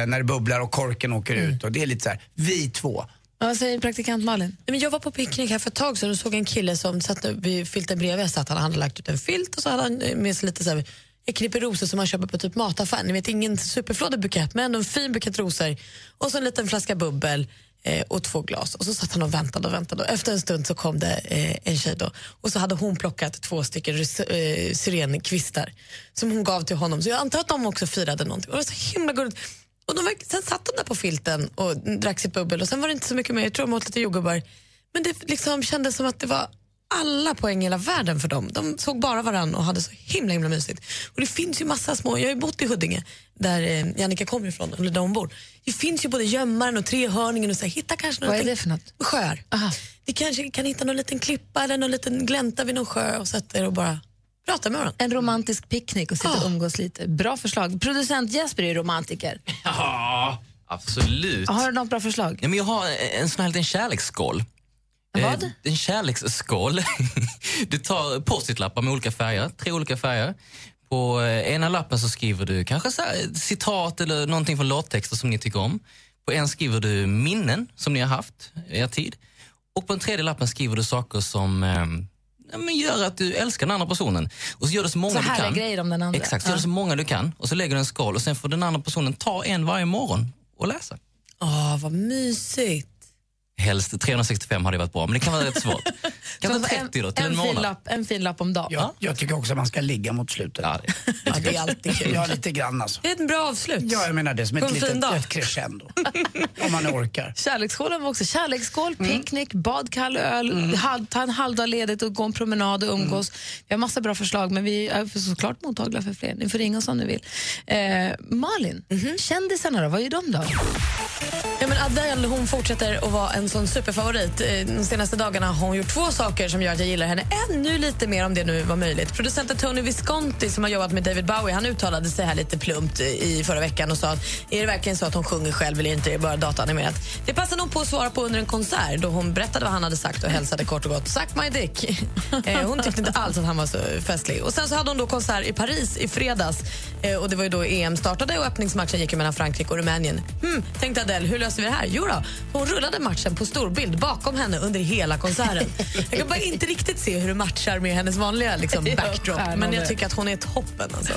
när det bubblar och korken åker ut och det är lite så här, vi två. Vad säger praktikant Malin? Men jag var på picknick här för ett tag sedan och såg en kille som satt vid filten bredvid. Satt han, hade lagt ut en filt och så hade han med sig lite så här, ett knippe rosor som man köper på typ mataffär. Ni vet, ingen superflådig bukett men ändå en fin bukett rosor. Och så en liten flaska bubbel eh, och två glas. Och så satt han och väntade och väntade. Efter en stund så kom det eh, en tjej då. Och så hade hon plockat två stycken eh, syrenkvistar som hon gav till honom. Så jag antar att de också firade någonting. Och det var så himla gulligt. Och de var, sen satt de där på filten och drack sitt bubbel och sen var det inte så mycket mer. Jag tror de åt lite jordgubbar. Men det liksom kändes som att det var alla poäng i hela världen för dem. De såg bara varann och hade så himla himla mysigt. Och det finns ju massa små, jag har ju bott i Huddinge där eh, Jannica kommer ifrån, eller där hon bor. Det finns ju både gömmaren och trehörningen och så här, hitta kanske Vad är det för något? Sjöar. Vi kanske kan hitta någon liten klippa eller någon liten glänta vid någon sjö och sätta er och bara prata med varandra. En romantisk picknick och sitta och umgås lite. Bra förslag. Producent Jesper är ju romantiker. Ja, absolut. Har du något bra förslag? Ja, men jag har en sån här liten kärleksskål. Vad? Eh, En kärleksskål. Du tar post-it-lappar med olika färger, tre olika färger. På eh, ena lappen så skriver du kanske så här, ett citat eller någonting från låttexter som ni tycker om. På en skriver du minnen som ni har haft i er tid. Och på den tredje lappen skriver du saker som eh, ja, men gör att du älskar den andra personen. Och så gör du så många Så du kan. grejer om den andra. Exakt, så gör Ja. du så många du kan. Och så lägger du en skål och sen får den andra personen ta en varje morgon och läsa. Åh, vad mysigt. Helst 365 hade varit bra, men det kan vara rätt svårt. Kanske 30 då, till en, en, fin månad. lapp, en fin lapp om dagen. Ja, jag tycker också att man ska ligga mot slutet. Ja, Ja, det är alltid kul. Ja, lite grann alltså. Det är ett bra avslut. Ja, jag menar det som ett en fin litet ett crescendo. Om man orkar. Kärleksskålen var också kärleksskål, Mm. picknick, bad, kall öl, halv, ta en halvdag ledigt och gå en promenad och umgås. Mm. Vi har massa bra förslag, men vi är såklart mottagliga för fler. Ni får ringa oss om ni vill. Eh, Malin, Mhm. kändisarna då, vad gör de då? Ja, men Adele hon fortsätter att vara en sån superfavorit. Eh, de senaste dagarna har hon gjort två saker som gör att jag gillar henne ännu lite mer om det nu var möjligt. Producenten Tony Visconti som har jobbat med David Bowie han uttalade sig här lite plumpt i förra veckan och sa att är det verkligen så att hon sjunger själv eller inte, det bara dataanimerat. Det passade hon på att svara på under en konsert då hon berättade vad han hade sagt och hälsade kort och gott “Suck my dick”. Eh, hon tyckte inte alls att han var så festlig. Och Sen så hade hon då konsert i Paris i fredags eh, och det var ju då EM startade och öppningsmatchen gick mellan Frankrike och Rumänien. Hmm, tänkte Adele, hur löser vi det här? Jo då, hon rullade matchen på storbild bakom henne under hela konserten. Jag kan bara inte riktigt se hur det matchar med hennes vanliga liksom, backdrop, men jag tycker att hon är toppen. Alltså.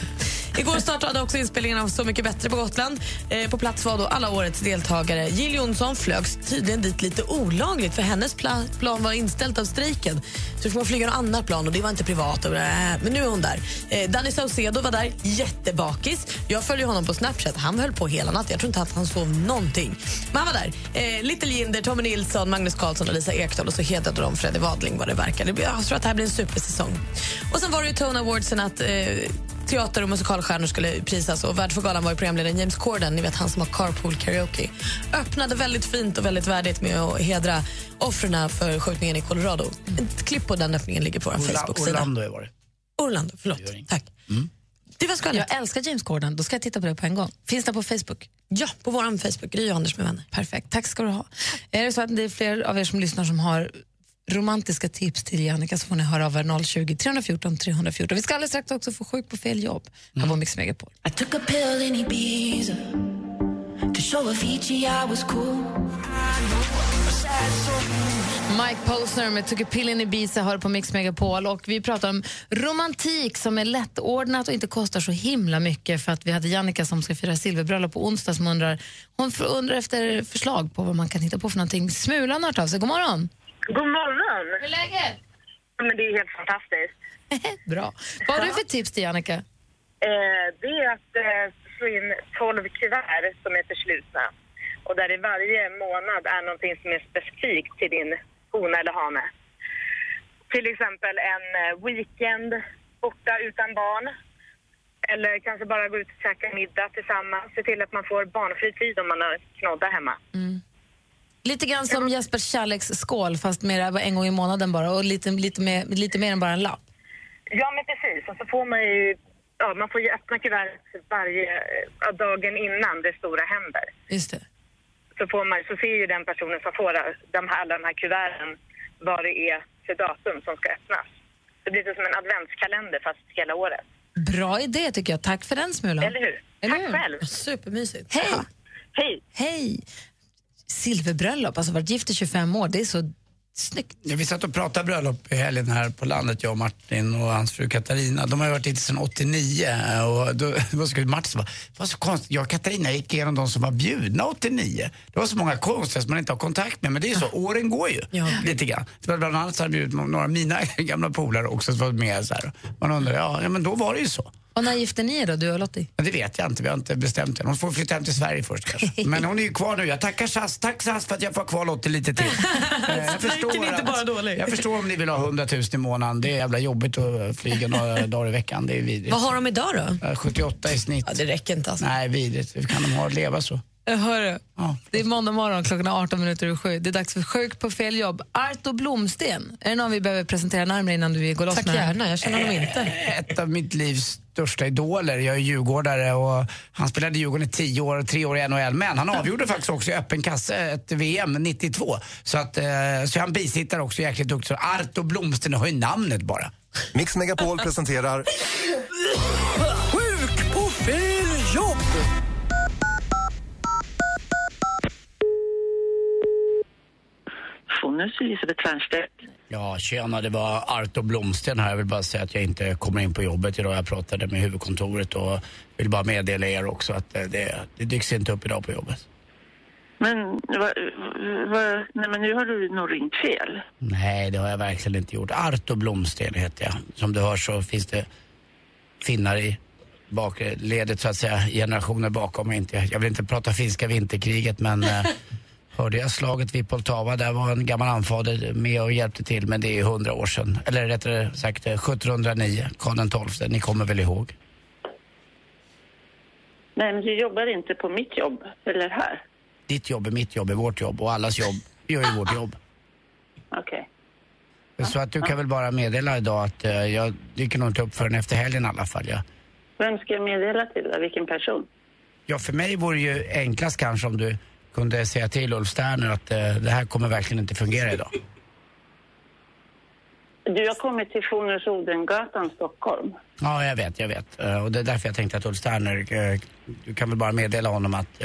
Igår startade också inspelningen av Så mycket bättre på Gotland. Eh, på plats var då alla årets deltagare. Jill Johnson flögs tydligen dit lite olagligt för hennes pla- plan var inställt av strejken. Så får man flyga en annat plan och det var inte privat. Och, blä, men nu är hon där. Eh, Danny Saucedo var där, jättebakis. Jag följer honom på Snapchat. Han höll på hela natten. Jag tror inte att han sov någonting. Men han var där. Eh, Little Jinder, Tommy Nilsson, Magnus Carlsson och Lisa Ekdahl och så hedrade de Freddy Wadling vad det verkar. Blir, jag tror att det här blir en supersäsong. Och sen var det ju Tone Awardsen att eh, teater och musikalstjärnor skulle prisas och värd för galan var ju programledaren James Corden, ni vet han som har Carpool Karaoke. Öppnade väldigt fint och väldigt värdigt med att hedra offren för skjutningen i Colorado. Ett klipp på den öppningen ligger på vår Orla- Facebook-sida. Orlando var det. Orlando, förlåt. Tack. Det var skvallret. Jag älskar James Corden, då ska jag titta på det på en gång. Finns det på Facebook? Ja, på vår Facebook, Gry och Anders med vänner. Perfekt, tack ska du ha. Är det så att det är fler av er som lyssnar som har romantiska tips till Jannica så får ni höra av er 020 314 314. Vi ska alldeles strax också få sjuk på fel jobb här på Mix Megapol. I took a pill in Ibiza to show Avicii I was cool. Mike Posner med Took a pill in Ibiza hör på Mix Megapol och vi pratar om romantik som är lättordnat och inte kostar så himla mycket för att vi hade Jannica som ska fira silverbröllop på onsdag som undrar, hon undrar efter förslag på vad man kan hitta på för någonting. Smulan har hört av sig, god morgon. God morgon! Hur är läget? Men det är helt fantastiskt. Bra. Vad har du för tips till Jannica? Eh, det är att eh, slå in 12 kuvert som är förslutna och där det varje månad är någonting som är specifikt till din hona eller hane. Till exempel en eh, weekend borta utan barn. Eller kanske bara gå ut och käka middag tillsammans. Se till att man får barnfri tid om man har knodda hemma. Lite grann som Jespers kärleksskål fast mer en gång i månaden bara och lite, lite, mer, lite mer än bara en lapp. Ja, men precis. Och så får man ju, ja, man får ju öppna kuvertet varje ja, dagen innan det stora händer. Just det. Så, får man, så ser ju den personen som får de här, alla de här kuverten vad det är för datum som ska öppnas. Det blir som en adventskalender fast hela året. Bra idé tycker jag. Tack för den Smulan. Eller hur? Eller Tack hur? själv. Supermysigt. Hej! Hej! Hej! Silverbröllop, alltså varit gift i 25 år, det är så snyggt. Ja, vi satt och pratade bröllop i helgen här på landet, jag och Martin och hans fru Katarina. De har varit ute sedan 89 och då, så kul. Martin "Det var så konstigt, jag och Katarina gick igenom de som var bjudna 89. Det var så många konstiga som man inte har kontakt med, men det är ju så, åren går ju lite grann. Det var bland annat så hade bjudit några av mina gamla polare också som var med så här. Man undrar, ja, ja men då var det ju så. Och när gifte ni er då, du och Lottie? Men det vet jag inte, vi har inte bestämt än. Hon får flytta hem till Sverige först kanske. Men hon är ju kvar nu. Jag tackar SAS, tack SAS för att jag får ha kvar Lottie lite till. Eh, jag, förstår inte bara dålig. jag förstår om ni vill ha 100 000 i månaden. Det är jävla jobbigt att flyga några dagar i veckan. Det är vidrigt. Vad har de idag då? Eh, 78 i snitt. Ja, det räcker inte alltså. Nej, vidrigt. Hur kan de ha att leva så? Jag hör det. Det är måndag morgon, klockan är 18 minuter över sju. Det är dags för Sjuk på fel jobb. Arto Blomsten, är det någon vi behöver presentera närmare innan du går loss Tack med gärna, jag känner honom inte. Ett av mitt livs största idoler. Jag är djurgårdare och han spelade i Djurgården i 10 år, tre år i NHL. Men han avgjorde faktiskt också i öppen kasse ett VM 92. Så, att, eh, så han bisittare också, jäkligt duktig. Så Arto Blomsten har ju namnet bara. Mix Megapol presenterar Fonus Elisabeth Wernstedt. Ja, tjena, det var Arto Blomsten här. Jag vill bara säga att jag inte kommer in på jobbet idag. Jag pratade med huvudkontoret och vill bara meddela er också att eh, det, det dyks inte upp idag på jobbet. Men, va, va, nej, men nu har du nog ringt fel. Nej, det har jag verkligen inte gjort. Arto Blomsten heter jag. Som du hör så finns det finnar i bakledet så att säga, generationer bakom mig. Inte, jag vill inte prata finska vinterkriget men eh, hörde jag slaget vid Poltava, där var en gammal anfader med och hjälpte till men det är hundra år sedan. Eller rättare sagt eh, 1709, Karl XII, ni kommer väl ihåg? Nej, men du jobbar inte på mitt jobb, eller här. Ditt jobb är mitt jobb, är vårt jobb och allas jobb gör ju vårt jobb. Okej. Så att du kan väl bara meddela idag att eh, jag dyker nog inte upp förrän efter helgen i alla fall. Ja. Vem ska jag meddela till då? Vilken person? Ja, för mig vore ju enklast kanske om du kunde säga till Ulf Sterner att eh, det här kommer verkligen inte fungera idag. Du har kommit till Fonus Odengatan, Stockholm. Ja, jag vet, jag vet. Eh, och det är därför jag tänkte att Ulf Sterner, eh, du kan väl bara meddela honom att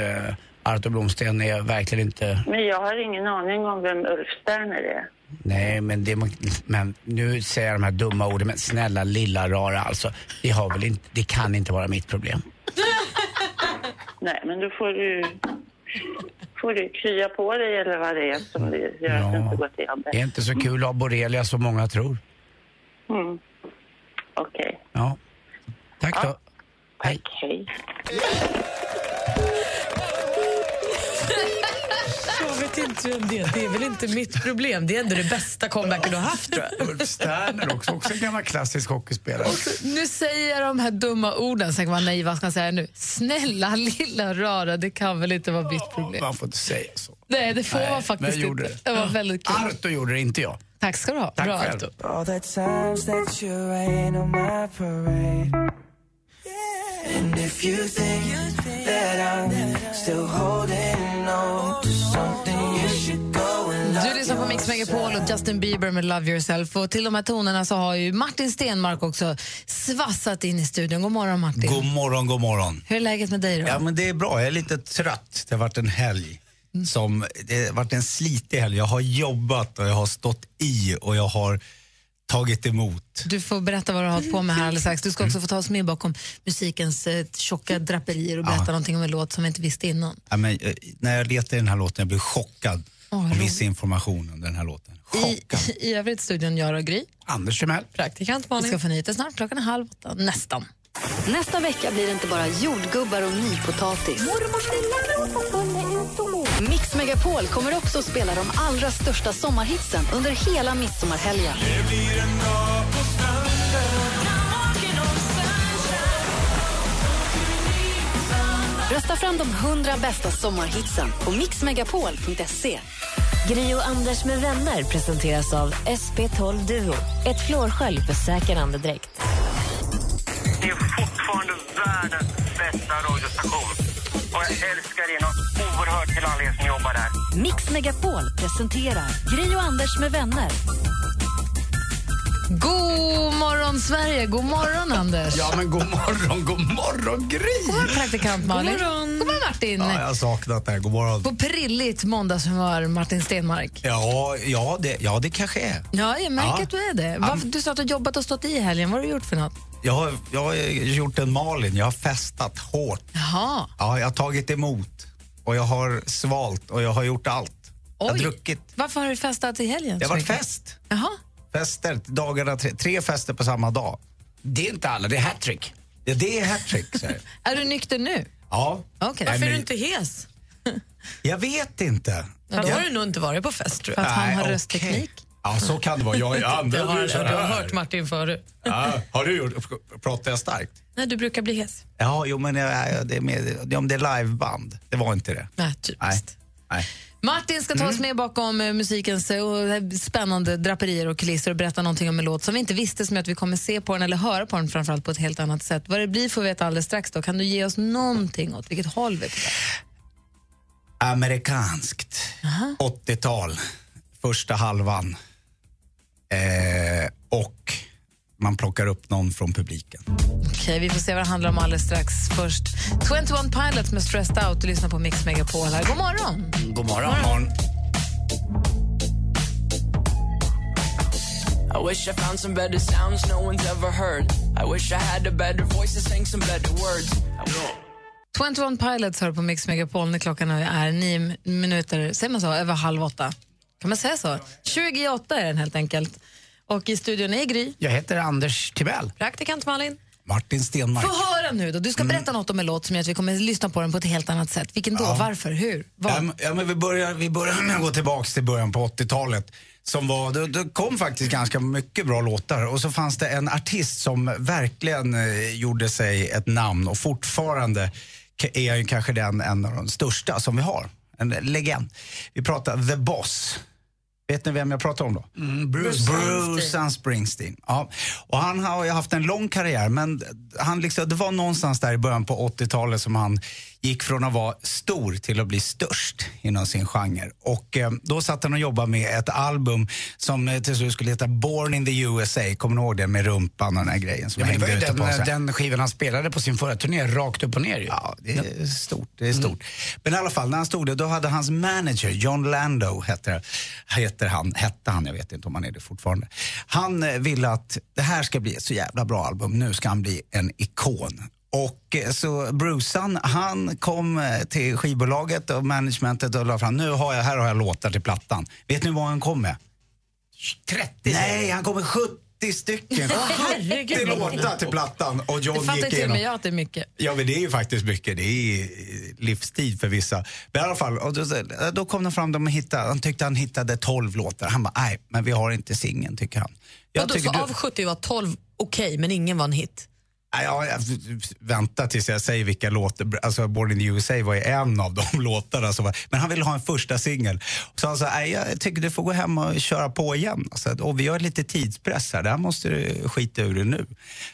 Arto Blomsten är verkligen inte... Men jag har ingen aning om vem Ulf Sterner är. Nej, men, det, men nu säger jag de här dumma orden, men snälla lilla rara alltså. Det, har väl inte, det kan inte vara mitt problem. Nej, men då får du... Får du krya på dig eller vad det är som det gör att du inte går till jobbet. Det är inte så kul att ha borrelia som många tror. Mm. Okej. Ja. Tack då. Hej. Hej. Till inte vem det är. Det är väl inte mitt problem. Det är ändå det bästa comebacken du har haft tror jag. Ulf Sterner också, också en gammal klassisk hockeyspelare. Nu säger jag de här dumma orden, sen kan man nej, vad ska jag säga nu? Snälla lilla rara, det kan väl inte vara mitt problem? Man får inte säga så. Nej, det får Nej, man men faktiskt jag gjorde inte. det. Det var väldigt kul. Arto gjorde det, inte jag. Tack ska du ha. Tack Bra själv. Arto. And if you think that I'm still holding on to something, lyssnar på Mix Megapol och Justin Bieber med Love Yourself. Och till de här tonerna så har ju Martin Stenmark också svassat in i studion. God morgon Martin. God morgon, god morgon. Hur är läget med dig då? Ja, men det är bra. Jag är lite trött. Det har varit en helg. Som, det har varit en slitig helg. Jag har jobbat och jag har stått i och jag har tagit emot. Du får berätta vad du har hållit på med här alldeles strax. Du ska också få ta oss med bakom musikens eh, tjocka draperier och berätta Ja. någonting om en låt som vi inte visste innan. Ja, men, eh, när jag letade i den här låten jag blev chockad Viss information under den här låten. I, I övrigt studion, jag och Gry. Anders Timell. Praktikant Malin. Vi ska få nyheter snart, klockan är halv åtta. Nästan. Nästa vecka blir det inte bara jordgubbar och nypotatis. Mix Megapol kommer också att spela de allra största sommarhitsen under hela midsommarhelgen. Rösta fram de 100 bästa sommarhitsen på mixmegapol.se. Gri och Anders med vänner presenteras av SP12 Duo. Ett flårskölj för säker andedräkt. Det är fortfarande världens bästa radiostation. Och jag älskar er något oerhört till alla er som jobbar där. Mix Megapol presenterar Gri och Anders med vänner. God morgon, Sverige! God morgon, Anders! Ja, men god morgon, god morgon, Gry! God morgon, praktikant Malin. God morgon. God morgon, Martin! Ja, jag har saknat det här. God morgon. På prilligt måndagshumör, Martin Stenmark. Ja, ja, det, ja, det kanske är. Ja, jag märker Ja. att du är det. Varför, du sa att du har jobbat och stått i helgen. Vad har du gjort för något? Jag har, jag har gjort en Malin. Jag har festat hårt. Jaha. Ja, jag har tagit emot och jag har svalt och jag har gjort allt. Jag har Oj. druckit. Varför har du festat i helgen? Det har varit fest. Jaha. Fester, dagarna, tre, tre fester på samma dag. Det är inte alla, det är hattrick. Ja, det är hattrick. Är du nykter nu? Ja. Nej, Varför är du inte hes? Jag vet inte. Ja, då Jag- har du nog inte varit på fest tror För jag. att han Nej, har okej. röstteknik? Ja, så kan det vara. Jag är Du har, du har hört Martin förut. Ja, har du gjort? Pratar jag starkt? Nej, du brukar bli hes. Ja, jo, men jag, det är med, det- om det är liveband. Det var inte det. Nej, typiskt. Nej. Nej. Martin ska ta oss med bakom eh, musikens eh, och spännande draperier och kulisser och berätta någonting om en låt som vi inte visste som att vi kommer se på den eller höra på den framförallt på ett helt annat sätt. Vad det blir får vi veta alldeles strax. Då. Kan du ge oss någonting åt vilket håll vi är på? Amerikanskt. 80-tal. Första halvan. Eh, och man plockar upp någon från publiken. Okej, vi får se vad det handlar om alldeles strax. Först 21 Pilots med Stressed Out och lyssna på Mix Megapol här. God morgon! God morgon. Morgon. I wish I found some better sounds no one's ever heard. I wish I had a better voice to sing some better words. 21 Pilots hör på Mix Megapol när klockan är nio minuter, säger man så, över halv åtta. Kan man säga så? 28 är den helt enkelt. Och i studion är Gry. Jag heter Anders Timell. Praktikant Malin. Martin Stenmark. Få höra nu då. Du ska berätta något om en låt som gör att vi kommer lyssna på den på ett helt annat sätt. Vilken då? Ja. Varför? Hur? Vad? Ja, men- ja, men vi, börjar, vi börjar med att gå tillbaka till början på 80-talet. Som var, det, det kom faktiskt ganska mycket bra låtar och så fanns det en artist som verkligen eh, gjorde sig ett namn och fortfarande är ju kanske den en av de största som vi har. En legend. Vi pratar The Boss. Vet ni vem jag pratar om då? Bruce Bruce Springsteen. Ja. Och han har ju haft en lång karriär men han liksom, det var någonstans där i början på 80-talet som han gick från att vara stor till att bli störst inom sin genre. Och eh, då satt han och jobbade med ett album som eh, till slut skulle heta Born in the USA. Kommer ni ihåg det med rumpan och den här grejen som Ja, men det var hängde ju på den, den skivan han spelade på sin förra turné, rakt upp och ner ju. Ja, det är stort. Det är stort. Men i alla fall, när han stod där, då hade hans manager, John Lando, heter, heter han, hette han, jag vet inte om han är det fortfarande. Han eh, ville att det här ska bli ett så jävla bra album, nu ska han bli en ikon. Och eh, så Brucean, han kom eh, till skivbolaget och managementet och la fram, nu har jag, här har jag låtar till plattan. Vet ni vad han kom med? 30 Nej, han kom med 70 30 stycken, Åh, herregud, 70 vad många. låtar till plattan och Det John fattar gick till och igenom. med jag att det är mycket. Ja, men det är ju faktiskt mycket. Det är livstid för vissa. Men i alla fall, och då, då kom de fram, de hittade, han tyckte han hittade 12 låtar. Han bara, nej, men vi har inte singeln, tycker han. Jag tycker så du- av 70 var 12 okej, men ingen var en hit? Ja, jag, vänta tills jag säger vilka låtar. Alltså, Born in the USA var ju en av de låtarna. Som var, men han ville ha en första singel. Så han sa, jag tycker du får gå hem och köra på igen. Alltså, och vi har lite tidspress här, det här måste du skita ur det nu.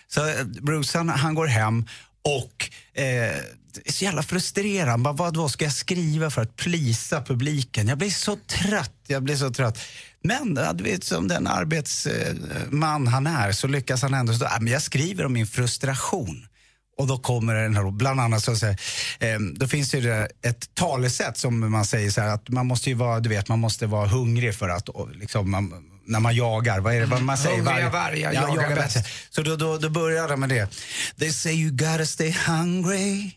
Så eh, Bruce han, han går hem och eh, är så jävla frustrerad. Bara, vad då ska jag skriva för att plisa publiken? Jag blir så trött. Jag blir så trött. Men ja, du vet, som den arbetsman han är så lyckas han ändå stå, "Ah, men jag skriver om min frustration. Och då kommer den här, bland annat så att säga, eh, då finns det ett talesätt som man säger så här att man måste ju vara, du vet, man måste vara hungrig för att liksom, man, när man jagar, vad är det vad man säger? Hungriga Varg- vargar jagar bäst. Så då, då, då börjar de med det. They say you gotta stay hungry.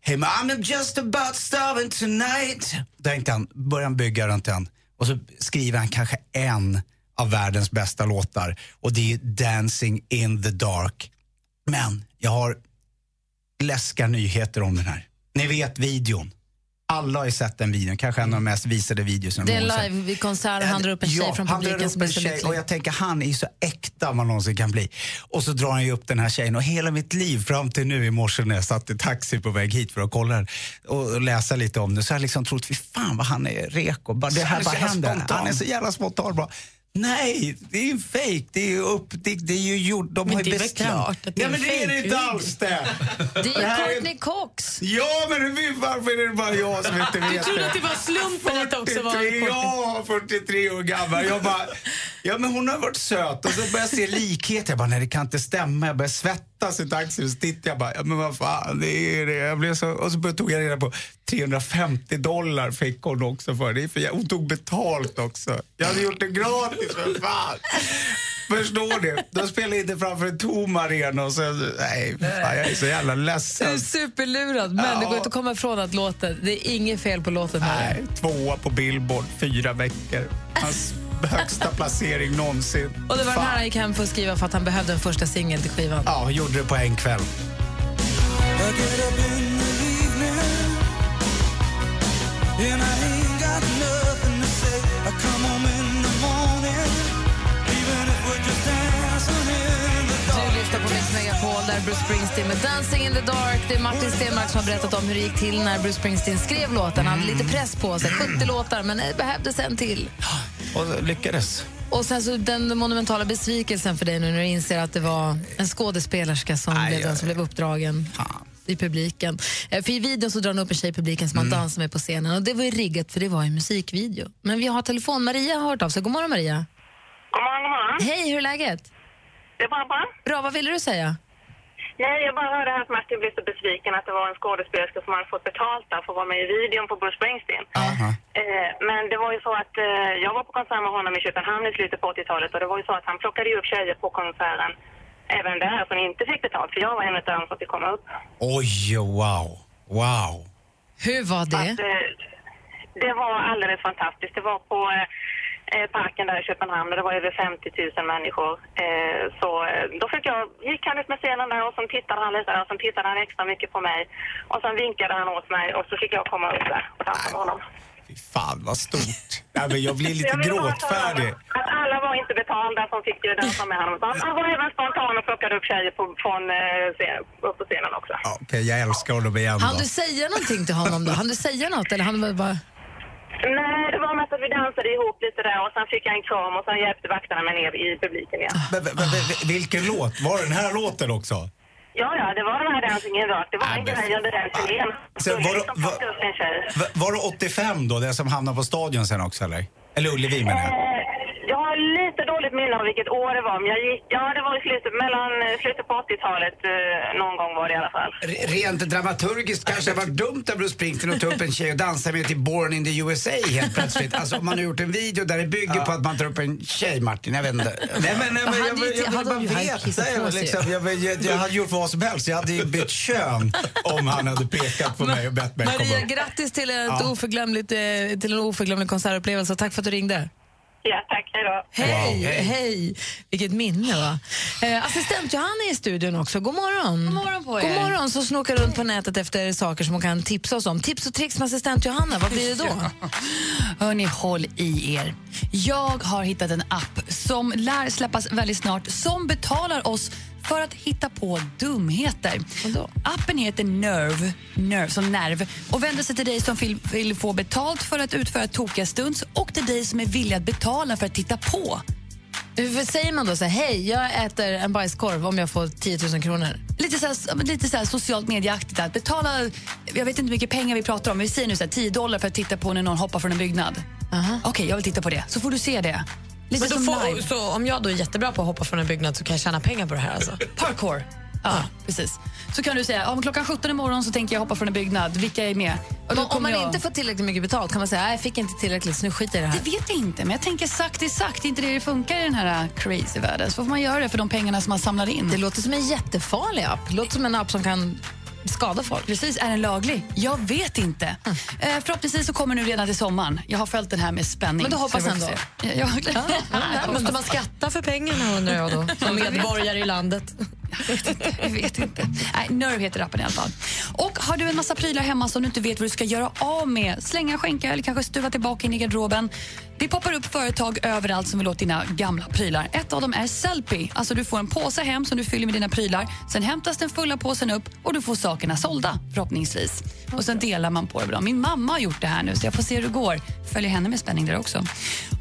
Hey I'm just about starving tonight. Tänkte han, börjar han bygga runt den. Och så skriver han kanske en av världens bästa låtar. Och det är Dancing in the dark. Men jag har läskiga nyheter om den här. Ni vet videon. Alla har ju sett den videon, kanske en av de mest visade videorna Det är live vid konsert och han drar upp en tjej Ja, från publiken som är så lycklig. och jag tänker han är så äkta man någonsin kan bli. Och så drar han ju upp den här tjejen och hela mitt liv fram till nu i morse när jag satt i taxi på väg hit för att kolla och, och läsa lite om det så har jag liksom trott, fy fan vad han är reko. Det här är bara händer. Han är så jävla spontan bara. Nej, det är ju fake. Det är ju upp, det, det är ju gjort. De Men har ju det bestämt. att det är ja, men det är det inte alls det. Det är ju Courtney Cox. Ja, men hur- varför är det bara jag som inte vet Du trodde att det var slumpen att det också var 43, Courtney. ja, 43 år gammal. Jag bara, ja men hon har varit söt och så började jag se likhet. Jag bara, nej det kan inte stämma. Jag började svettas i taxin så tittade jag bara, ja men vad fan, det är det. Jag blev så, och så tog jag reda på 350 dollar fick hon också för det. är för Hon tog betalt också. Jag hade gjort det gratis för fan. Förstår du? De spelar inte framför en tom arena och så, nej, fan, jag är så jävla Du är ledsen. superlurad, men Ja. det går inte att komma ifrån att låten, det är inget fel på låten här. Nej, tvåa på Billboard, fyra veckor. Hans högsta placering någonsin. Och det var den Fan. här han gick hem för att skriva för att han behövde en första singel till skivan. Ja, gjorde det på en kväll. And I ain't got nothing där Bruce Springsteen med Dancing in the dark. Det är Martin Stenmark som har berättat om hur det gick till när Bruce Springsteen skrev låten. Han hade lite press på sig, 70 låtar, men det behövdes en till. Och lyckades. Och sen så den monumentala besvikelsen för dig nu när du inser att det var en skådespelerska som Aj, blev den som blev uppdragen i publiken. Eh, För i videon så drar han upp en tjej i publiken som han dansar med på scenen och det var ju riggat för det var ju musikvideo. Men vi har telefon. Maria har hört av sig. God morgon Maria. God morgon, god morgon. Hej, hur är läget? Det är bara bra. Bra, vad ville du säga? Nej, jag bara hörde här att Martin blev så besviken att det var en skådespelerska som hade fått betalt där för att vara med i videon på Bruce Springsteen. Eh, men det var ju så att eh, jag var på konsert med honom i Köpenhamn i slutet på 80-talet och det var ju så att han plockade ju upp tjejer på konserten även där som inte fick betalt för jag var en av dem som fick komma upp. Oj, wow. Wow. Hur var det? Att, eh, det var alldeles fantastiskt. Det var på eh, parken där i Köpenhamn och det var över 50 000 människor. Eh, så eh, då fick jag, gick han ut med scenen där och så tittade han lite där och så tittade han extra mycket på mig. Och sen vinkade han åt mig och så fick jag komma upp där och dansa med honom. Fan vad stort. Ja, men jag blir lite Jag gråtfärdig. Att alla var inte betalda som fick ju dansa med honom. Han han var även spontan och plockade upp tjejer på, från, eh, scen, upp på scenen också. Ja, Okej, jag älskar honom igen Han då. du säga någonting till honom då? Han du säga något eller han var bara... Nej, var att vi dansade ihop lite där och sen fick jag en kram och sen hjälpte vakterna mig ner i publiken igen. Men, men, men, vilken låt? Var det den här låten också? Ja, ja, det var den här Dancing in. Det var en grej under den turnén. Var det- Liksom plocka upp en tjej. Va- Var det 85 då, det som hamnade på stadion sen också eller? Eller Ullevi menar jag. Jag lite dåligt minne av vilket år det var, men jag gick, ja, det var i slutet, mellan eh, slutet på 80-talet, eh, någon gång var det i alla fall. R- Rent dramaturgiskt kanske det var dumt av Bruce Springsteen att ta upp en tjej och dansa med till Born in the USA helt plötsligt. Alltså om man har gjort en video där det bygger på att man tar upp en tjej, Martin. Jag vet inte. Nej men, nej, men jag, jag, jag, hade vill bara han veta. Jag, liksom, jag, jag, jag hade gjort vad som helst. Jag hade ju bytt kön om han hade pekat på mig och bett mig komma Maria, grattis till, ett Ja. oförglömligt, eh, till en oförglömlig konsertupplevelse tack för att du ringde. Ja, tack. Hej då. Hej, Wow. hej! Vilket minne, va? Eh, assistent Johanna är i studion också. God morgon. God morgon på er. God morgon, så snokar runt på nätet efter saker som hon kan tipsa oss om. Tips och tricks med assistent Johanna, vad blir det då? Hörni, håll i er. Jag har hittat en app som lär släppas väldigt snart som betalar oss för att hitta på dumheter. Appen heter Nerve, Nerve som nerv och vänder sig till dig som vill, vill få betalt för att utföra tokiga stunts och till dig som är villig att betala för att titta på. Hur säger man då så här, hej, jag äter en bajskorv om jag får 10 000 kronor? Lite så här, lite så här socialt medieaktigt. Att betala, jag vet inte hur mycket pengar vi pratar om. Vi säger nu så här, 10 dollar för att titta på när någon hoppar från en byggnad. Okej, jag vill titta på det. Så får du se det. Lite Men då som får, live. så om jag då är jättebra på att hoppa från en byggnad så kan jag tjäna pengar på det här alltså? Parkour. Ja, precis. Så kan du säga, men klockan 17 imorgon så tänker jag hoppa från en byggnad. Vilka är med? Om man jag... inte får tillräckligt mycket betalt, kan man säga, jag fick inte tillräckligt så nu skiter jag i det här? Det vet jag inte, men jag tänker sagt är sagt. Det är inte det det funkar i den här uh, crazy världen. Så får man göra det för de pengarna som man samlar in. Det låter som en jättefarlig app. Det låter som en app som kan skada folk. Precis, är den laglig? Jag vet inte. Mm. Eh, förhoppningsvis så kommer nu redan till sommaren. Jag har följt den här med spänning. Men du hoppas ändå? Ja, jag, Ja, måste man skatta för pengarna undrar jag då, som medborgare i landet? Jag vet inte. Nej, Nerve heter appen i alla fall. Och har du en massa prylar hemma som du inte vet vad du ska göra av med, slänga, skänka eller kanske stuva tillbaka in i garderoben. Det poppar upp företag överallt som vill åt dina gamla prylar. Ett av dem är Sellpy. Alltså du får en påse hem som du fyller med dina prylar. Sen hämtas den fulla påsen upp och du får sakerna sålda förhoppningsvis. Och sen delar man på det bra. Min mamma har gjort det här nu så jag får se hur det går. Följer henne med spänning där också.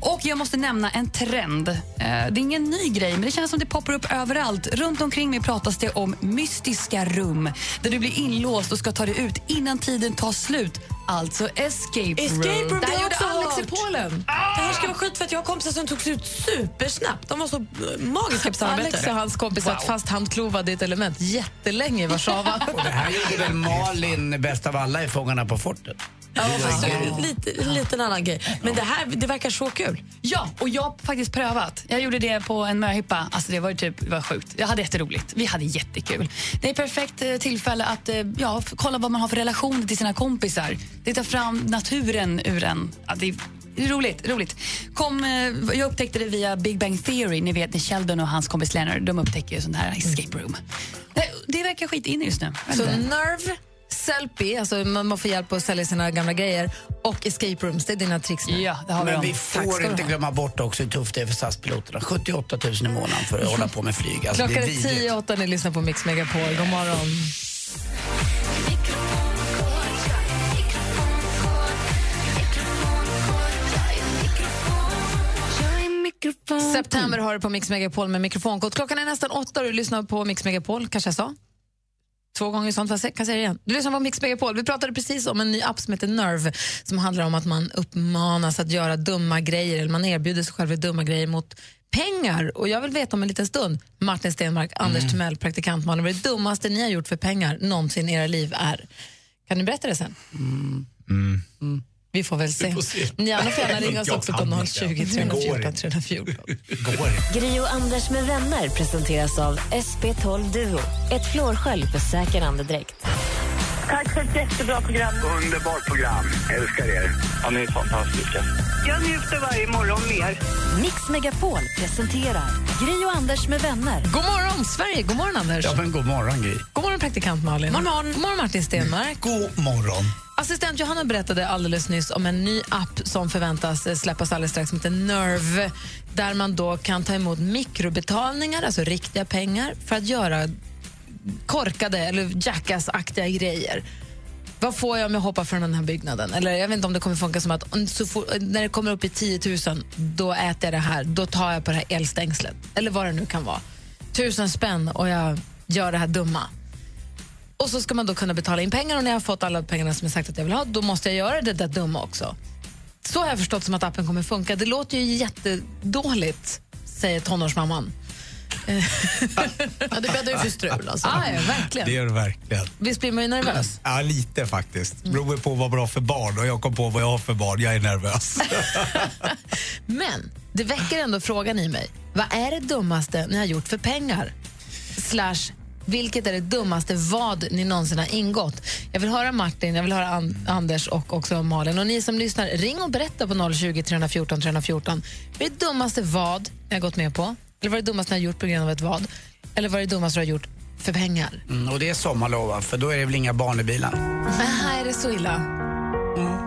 Och jag måste nämna en trend. Eh, det är ingen ny grej, men det känns som det poppar upp överallt. Runt omkring mig pratas det om mystiska rum där du blir inlåst och ska ta dig ut innan tiden tar slut. Alltså escape room. Escape room, det här gjorde Alex i. Polen. Det här ska vara skit för att jag har kompisar som tog sig ut supersnabbt. De var så eh, magiska på samarbete. Alex och hans kompis satt fast handklovad i ett element jättelänge i Warszawa. Och det här gjorde väl Malin bäst av alla i Fångarna på fortet? Ja, fast det är lite, en liten annan grej. Men det här det verkar så kul. Ja, och jag har faktiskt prövat. Jag gjorde det på en möhippa. Alltså det var typ, det var sjukt. Jag hade jätteroligt. Vi hade jättekul. Det är ett perfekt eh, tillfälle att eh, ja, kolla vad man har för relationer till sina kompisar. Det tar fram naturen ur en. Ja, det är roligt. roligt. Kom, eh, jag upptäckte det via Big Bang Theory. Ni vet när Sheldon och hans kompis Leonard de upptäcker ju sån här escape room. Det, verkar skit in just nu. Så Nerve, Sellpy, alltså man får hjälp att sälja sina gamla grejer, och escape rooms, det är dina tricks nu. Ja, det har vi Men vi får inte ha. glömma bort också hur tufft det är för SAS-piloterna. 78 000 i månaden för att hålla på med flyg. Alltså, Klockan det är är vidrigt. tio åtta när ni lyssnar på Mix Megapol. God morgon. September har du på Mix Megapol med mikrofonkod. Klockan är nästan åtta och du lyssnar på Mix Megapol, kanske jag sa? Två gånger sånt, fast jag kan säga det igen. Du lyssnar på Mix Megapol. Vi pratade precis om en ny app som heter Nerve som handlar om att man uppmanas att göra dumma grejer, eller man erbjuder sig själv dumma grejer mot pengar. Och jag vill veta om en liten stund, Martin Stenmark, Anders Timell, praktikant Malin, vad det dummaste ni har gjort för pengar någonsin i era liv är. Kan ni berätta det sen? Vi får väl se. Ni andra får gärna ringa oss också på 020 314 314. Gri och Anders med vänner presenteras av SP12 Duo. Ett flårskölj för säker andedräkt. Tack för ett jättebra program. Underbart program. Älskar er. Ja, ni är fantastiska. Jag njuter varje morgon mer. Mix Megapol presenterar Gri och Anders med vänner. God morgon, Sverige! God morgon, Anders. Ja, men god morgon, Gry. God morgon, praktikant Malin. God morgon, God morgon Martin Stenmark. God morgon. Assistent Johanna berättade alldeles nyss om en ny app som förväntas eh, släppas alldeles strax som heter Nerve där man då kan ta emot mikrobetalningar, alltså riktiga pengar, för att göra korkade eller jackass-aktiga grejer. Vad får jag om jag hoppar från den här byggnaden? Eller jag vet inte om det kommer funka som att så när det kommer upp i 10 000, då äter jag det här. Då tar jag på det här elstängslet. Eller vad det nu kan vara. Tusen spänn och jag gör det här dumma. Och så ska man då kunna betala in pengar och när jag har fått alla pengarna som jag sagt att jag vill ha, då måste jag göra det där dumma också. Så har jag förstått som att appen kommer funka. Det låter ju jättedåligt, säger tonårsmamman. Ja, det bäddar ju för strul. Alltså. Ah, ja, verkligen. Det gör det verkligen. Visst blir man ju nervös? Ja, lite faktiskt. Det beror på vad bra för barn och jag kom på vad jag har för barn. Jag är nervös. Men det väcker ändå frågan i mig. Vad är det dummaste ni har gjort för pengar? Slash Vilket är det dummaste vad ni någonsin har ingått? Jag vill höra Martin, jag vill höra An- Anders och också Malin. Och ni som lyssnar, ring och berätta på 020 314 314. Vad är det dummaste vad ni har gått med på? Eller vad är det dummaste ni har gjort på grund av ett vad? Eller vad är det dummaste du har gjort för pengar? Mm, och det är sommarlov, för då är det väl inga barn i bilen? Aha, är det så illa?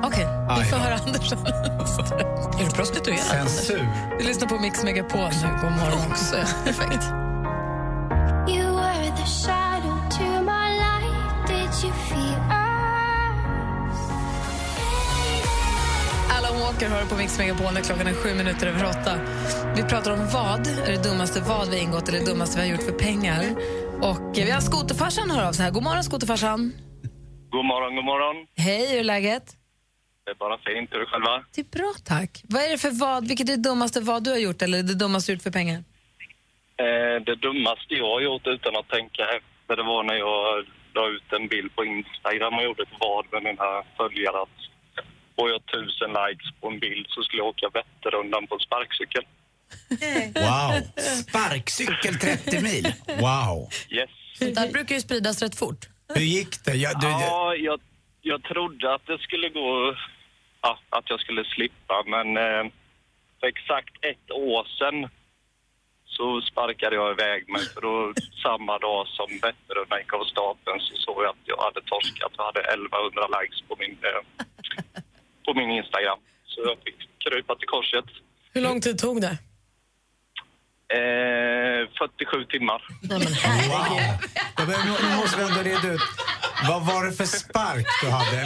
Okej, vi får höra Anders. är du prostituerad? Censur. Vi lyssnar på Mix Megapol nu. God morgon. Också. Perfekt. Walker hör på Mix Megapol när klockan är sju minuter över åtta. Vi pratar om vad är det dummaste vad vi ingått eller det dummaste vi har gjort för pengar. Och eh, vi har skoterfarsan hör av sig här. God morgon skoterfarsan. God morgon, god morgon. Hej, hur är läget? Det är bara fint. Hur själva? Det är bra tack. Vad är det för vad, vilket är det dummaste vad du har gjort eller det dummaste du gjort för pengar? Eh, det dummaste jag har gjort utan att tänka efter det var när jag la ut en bild på Instagram och gjorde ett vad med mina följare att får jag tusen likes på en bild så skulle jag åka Vätternrundan på sparkcykel. Wow. Sparkcykel 30 mil. Wow. Yes. Sånt där brukar ju spridas rätt fort. Hur gick det? Jag, du, Ja, jag, jag trodde att det skulle gå, ja, att jag skulle slippa, men eh, för exakt ett år sedan så sparkade jag iväg mig för då samma dag som Vätternrundan gick av stapeln så såg jag att jag hade torskat och hade 1100 likes på min, eh, på min Instagram. Så jag fick krypa till korset. Hur lång tid tog det? Eh, 47 timmar. Men nu, nu måste vi ändå reda ut. Vad var det för spark du hade?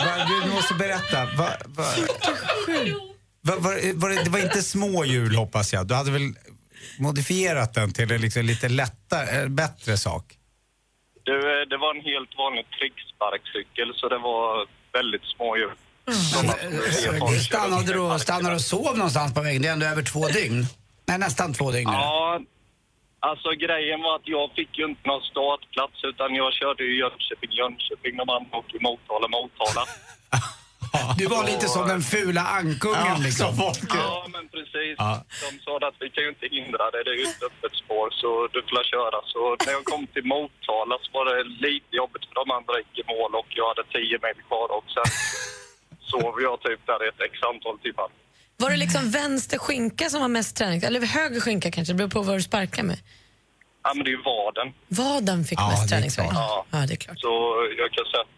Du måste berätta. Vad, vad, vad, var, var det, det var inte små hjul hoppas jag? Du hade väl modifierat den till en liksom lite lättare, eh, bättre sak? Du, eh, det var en helt vanlig tricksparkcykel så det var väldigt små hjul. Mm. Stannade du och, stannade och sov någonstans på vägen? Det är ändå över två dygn. Nej, nästan två dygn. Ja, alltså grejen var att jag fick ju inte någon startplats utan jag körde ju Jönköping, Jönköping, de andra åkte Motala, Motala. Du var lite som den fula ankungen Ja, liksom. Ja, men precis. Ja. De sa att vi kan ju inte hindra det, det är ju ett öppet spår så du får köra. Så när jag kom till Motala så var det lite jobbigt för de andra gick i mål och jag hade 10 mil kvar och sen sov jag typ där ett x antal timmar. Var det liksom vänster skinka som var mest träning? Eller höger skinka kanske? Det beror på vad du sparkar med. Ja, men det är ju vaden. Vaden fick Ja, mest det är träningsvärde. klart. Ja, det är klart. Så jag kan säga att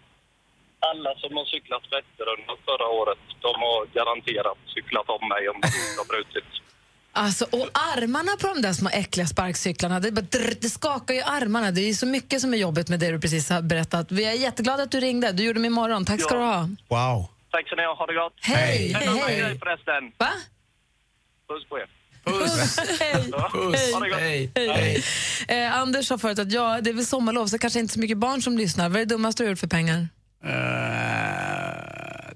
alla som har cyklat Vätternrundan förra året, de har garanterat cyklat om mig om de inte har brutit. Alltså, och armarna på de där små äckliga sparkcyklarna, det, är bara drr, det skakar ju armarna. Det är så mycket som är jobbigt med det du precis har berättat. Vi är jätteglada att du ringde. Du gjorde mig imorgon. Tack ska Ja. du ha. Wow. Tack så ni ha, ha det gott! Hej, hej, hej. förresten. Va? Puss på er. Puss. Ja, Puss. Ha det gott. Hej. Hej. Eh, Anders sa förut att ja, det är väl sommarlov så kanske inte så mycket barn som lyssnar. Vad är det dummaste du har gjort för pengar? Eh,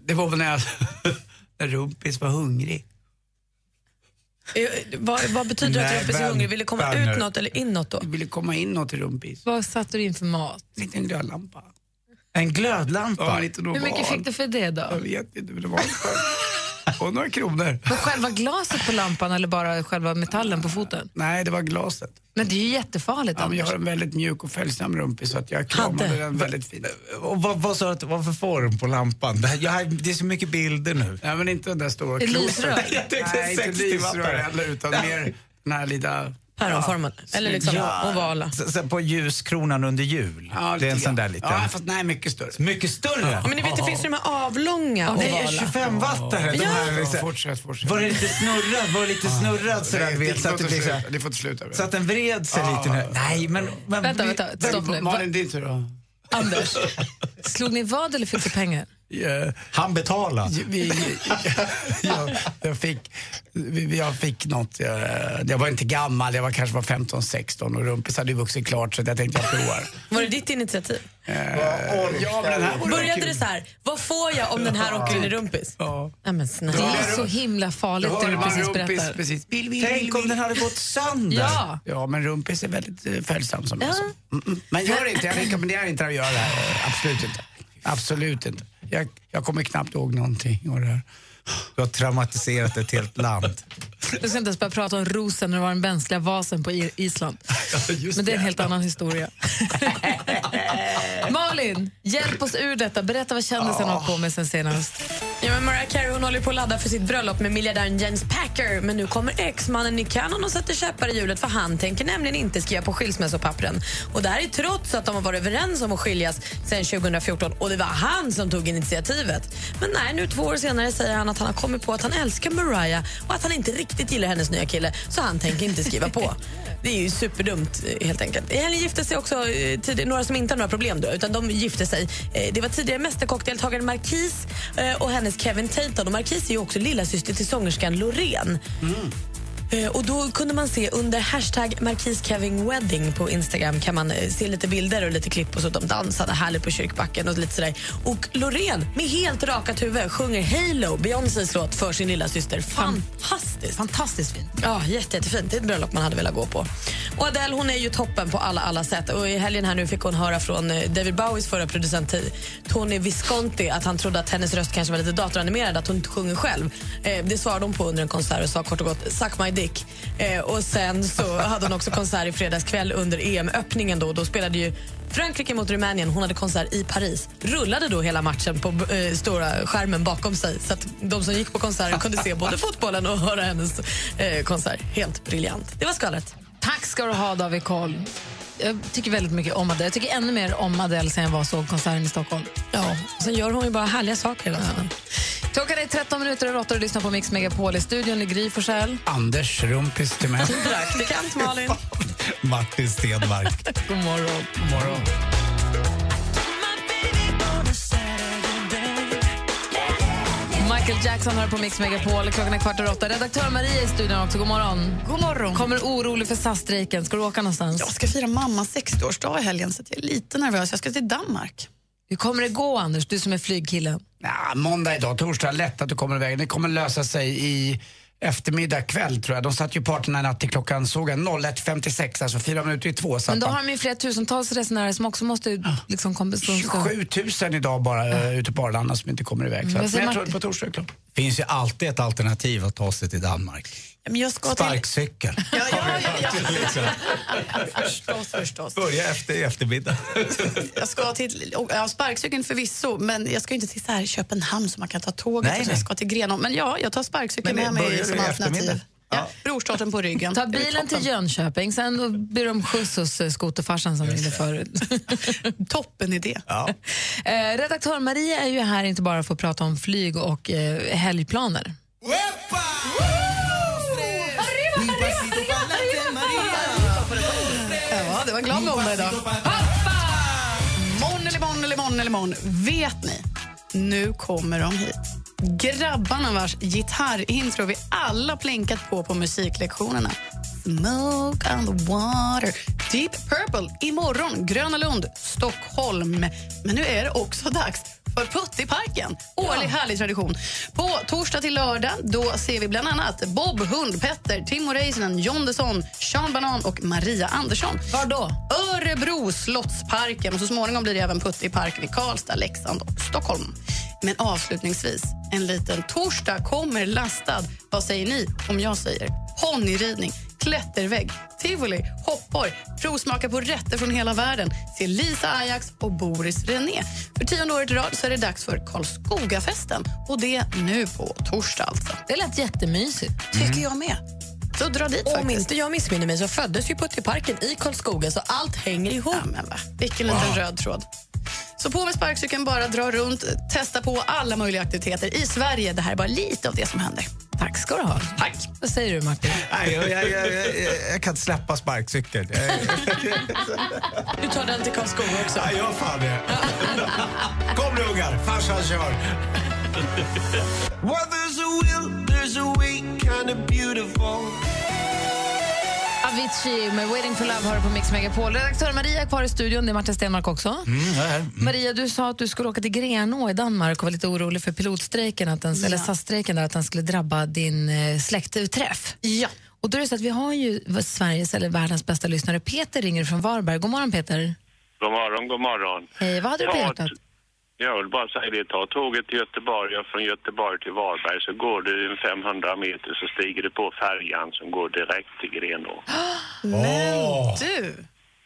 det var väl när, jag, när Rumpis var hungrig. Eh, Vad, vad betyder det att Rumpis är hungrig? Vill det komma ut något eller inåt då? Jag ville komma inåt i Rumpis. Vad satte du in för mat? En liten glödlampa. En glödlampa? Ja, en liten Hur mycket fick du för det då? Jag vet inte, men det var Och några kronor. Var själva glaset på lampan eller bara själva metallen på foten? Nej, det var glaset. Men det är ju jättefarligt Ja, men jag har en väldigt mjuk och följsam rumpis så att jag kramade Hade. den väldigt fint. Och vad, vad sa du att det var för form på lampan? Det, här, jag, har- det är så mycket bilder nu. Nej, men inte den där stora Ett kloten. lysrör? Jag tänkte Nej, inte 60 lysrör heller, utan mer den här lilla... Päronformade. Eller liksom ovala. Så, så på ljuskronan under jul. Ja, det är en sån där liten. Ja, fast nej, mycket större. Mycket större? Ja, men ni vet, det finns ju de här avlånga ovala. 25 wattare. De här, Ja, liksom. fortsätt, fortsätt. Var det lite snurrad? Var det lite snurrad sådär? du vet, så att det blir så, Det får inte sluta. så att den vred sig Ja. lite nu. Nej, men... men Vänta, vänta, stopp nu. Malin, din tur då. Anders, slog ni vad eller fick du pengar? Ja, Han betalade. vi, jag, jag, fick, jag fick något, jag, jag var inte gammal, jag var kanske var 15-16 och Rumpis hade ju vuxit klart så jag tänkte jag provar. Var det ditt initiativ? Eh, ja, men den här Började det så här, vad får jag om den här åker in i rumpis? Ja. Nej, men Det är så himla farligt det du precis Rumpis berättar. precis. Vill, vill, Tänk vill, om den hade gått sönder. Ja, Ja, men Rumpis är väldigt eh, följsam som jag sa. Mm, mm. Men gör inte, jag rekommenderar inte att göra det här. Eh, Absolut inte. Absolut inte. Jag, jag kommer knappt ihåg någonting av det här. Du har traumatiserat ett helt land. Du ska inte ens börja prata om rosen när det var den mänskliga vasen på I- Island. Men det är en helt annan historia. Malin, hjälp oss ur detta. Berätta vad kändisen har på med sen senast. Ja, men Mariah Carey hon håller på att ladda för sitt bröllop med miljardären James Packer. Men nu kommer exmannen Nick Cannon och sätter käppar i hjulet för han tänker nämligen inte skriva på skilsmässopappren. Och det här är trots att de har varit överens om att skiljas sedan 2014 och det var han som tog initiativet. Men nej, nu två år senare säger han att han har kommit på att han älskar Mariah och att han inte riktigt gillar hennes nya kille så han tänker inte skriva på. Det är ju superdumt eh, helt enkelt. I helgen gifte sig också eh, tidigare, några som inte har några problem då, utan de gifte sig. Eh, Det var tidigare Mästerkockdeltagaren Marquis och hennes Kevin Tatum. Och Marquis är ju också lillasyster till sångerskan Loreen. Eh, Och då kunde man se under hashtag Marquis Kevin Wedding på Instagram kan man eh, se lite bilder och lite klipp och så de dansade härligt på kyrkbacken och lite sådär. Och Loreen med helt rakat huvud sjunger Halo, Beyoncés låt för sin lilla syster. Fantastiskt. Fantastiskt fint. Ja, jätte, jättefint. Det är ett bröllop man hade velat gå på. Och Adele hon är ju toppen på alla, alla sätt. Och I helgen här nu fick hon höra från eh, David Bowies förra producent eh, Tony Visconti att han trodde att hennes röst kanske var lite datoranimerad, att hon inte sjunger själv. Eh, det svarade hon på under en konsert och sa kort och gott “suck my dick”. Eh, och Sen så hade hon också konsert i fredags kväll under EM-öppningen. Då, då spelade ju Frankrike mot Rumänien. Hon hade konsert i Paris. Rullade då hela matchen på eh, stora skärmen bakom sig så att de som gick på konserten kunde se både fotbollen och höra hennes eh, konsert. Helt briljant. Det var skvallret. Tack ska du ha, David Koll. Jag tycker väldigt mycket om Adele. Jag tycker ännu mer om Adele sen jag var såg konserten i Stockholm. Ja, sen gör hon ju bara härliga saker hela tiden. Klockan är 13 minuter över 8 och lyssnar på Mix Megapol i studion i Gry Forssell. Anders Rumpis till mig. Praktikant Malin. Martin Stenmark. God morgon. God morgon. Michael Jackson hör på Mix Megapol. Klockan är kvart över åtta. Redaktör Maria i studion också. God morgon. God morgon. Kommer orolig för SAS-strejken. Ska du åka någonstans? Jag ska fira mammas 60-årsdag i helgen så jag är lite nervös. Jag ska till Danmark. Hur kommer det gå, Anders? Du som är flygkillen. Ja, måndag idag, torsdag, lätt att du kommer iväg. Det kommer lösa sig i eftermiddag kväll tror jag. De satt ju parterna i natt till klockan, såg jag, 01.56, alltså fyra minuter i två. Men då man. har de ju flera tusentals resenärer som också måste liksom kompensera. 27 000 idag bara uh. ute på Arlanda som inte kommer iväg. Så Vad att, men jag tror på torsdag är det klart. Det finns ju alltid ett alternativ att ta sig till Danmark. Men jag ska till... Sparkcykel. Ja, ja, ja, Liksom. ja. förstås, förstås. Börja efter i eftermiddag. Jag ska till, ja, sparkcykeln förvisso, men jag ska inte till så här Köpenhamn så man kan ta tåget. Nej, nej. jag ska till Grenå. Men ja, jag tar sparkcykeln med mig som alternativ. Ja. Brorsdottern på ryggen. Ta bilen till. Jönköping, sen ber de skjuts hos eh, skoterfarsan som ringde förut. Toppen idé. Ja. Eh, redaktör Maria är ju här inte bara för att prata om flyg och eh, helgplaner. Ja, imorgon. Vet ni? Nu kommer de hit. Grabbarna vars gitarrintro vi alla plinkat på på musiklektionerna. Smoke on the water. Deep Purple imorgon. Gröna Lund, Stockholm. Men nu är det också dags för Putt i parken. Årlig härlig tradition. På torsdag till lördag då ser vi bland annat Bob Hund, Petter, Timo Räisänen, John Desson, Sean Banan och Maria Andersson. Var då? Örebro, Slottsparken och så småningom blir det även Putte i parken i Karlstad, Leksand och Stockholm. Men avslutningsvis, en liten torsdag kommer lastad. Vad säger ni om jag säger ponnyridning, klättervägg, tivoli, hoppborg, provsmaka på rätter från hela världen, se Lisa Ajax och Boris René. För tionde året i rad så är det dags för Karlskogafesten och det nu på torsdag alltså. Det lät jättemysigt. Tycker jag med. Så dra dit Om faktiskt. inte jag missminner mig så föddes ju Puttiparken i Karlskoga så allt hänger ihop. Ja, men va? Vilken liten röd tråd. Så på med sparkcykeln, bara dra runt, testa på alla möjliga aktiviteter i Sverige. Det här är bara lite av det som händer. Tack ska du ha. Tack. Vad säger du, Martin? Nej, jag, jag, jag, jag, jag kan inte släppa sparkcykeln. Jag, Du tar den till Karlskoga också. jag gör fan det. Kom nu ungar, farsan kör. kind of beautiful. Avicii med Waiting for Love har du på Mix Megapol. Redaktör Maria är kvar i studion. Det är Martin Stenmark också. Mm, här. Mm. Maria, du sa att du skulle åka till Grenå i Danmark och var lite orolig för pilotstrejken, att den, eller SAS-strejken, där, att den skulle drabba din eh, släktträff. Ja. Och då är det så att vi har ju Sveriges eller världens bästa lyssnare. Peter ringer från Varberg. God morgon Peter. God morgon, god morgon. Hej, vad hade du på Ja, hjärtat? Jag vill bara säga det, ta tåget till Göteborg och från Göteborg till Varberg så går du en 500 meter så stiger du på färjan som går direkt till Grenå. Men du,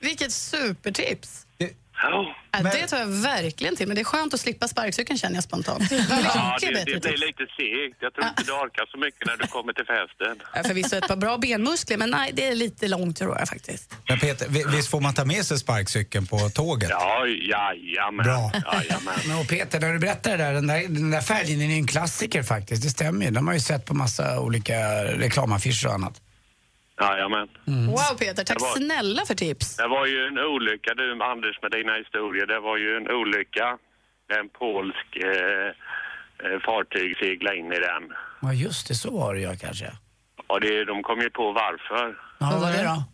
vilket supertips! Ja. Ja, Det tar jag verkligen till, men det är skönt att slippa sparkcykeln känner jag spontant. Ja, Mycket det, bättre det blir lite segt. Jag tror inte du orkar så mycket när du kommer till festen. Ja, Förvisso ett par bra benmuskler, men nej, det är lite långt tror jag faktiskt. Men Peter, vi- visst får man ta med sig sparkcykeln på tåget? Ja, jajamän. Bra. jajamän. Men och Peter, när du berättar det där, den där, den där färglinjen är ju en klassiker faktiskt. Det stämmer ju. Den har ju sett på massa olika reklamaffischer och annat. Jajamän. Wow Peter, tack var- snälla för tips. Det var ju en olycka du Anders med dina historier. Det var ju en olycka. En polsk eh, eh, fartyg seglade in i den. Ja just det, så var det ja kanske. Och det, de kom ju på varför. Ja, vad var det då?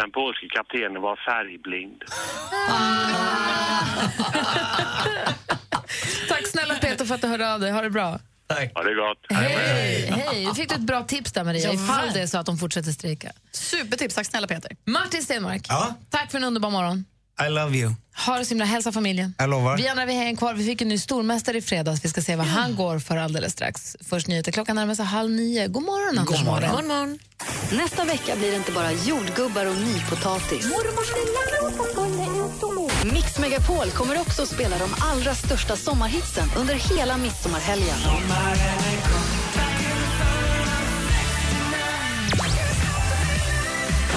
Den polske kaptenen var färgblind. Tack snälla Peter för att du hörde av dig. Ha det bra. Ha det gott. Hej! Hej! Du fick du ett bra tips där Maria, Ja, ifall det är så att de fortsätter strejka. Supertips, tack snälla Peter. Martin Stenmark, Ja? tack för en underbar morgon. I love you. Ha det så himla, hälsa familjen. Jag lovar. Vi andra vi hänger kvar. Vi fick en ny stormästare i fredags. Vi ska se vad han går för alldeles strax. Först nyheter. Klockan närmar sig halv nio. God morgon, Anders. God morgon. morgon, morgon. Nästa vecka blir det inte bara jordgubbar och nypotatis. Mix Megapol kommer också att spela de allra största sommarhitsen under hela midsommarhelgen.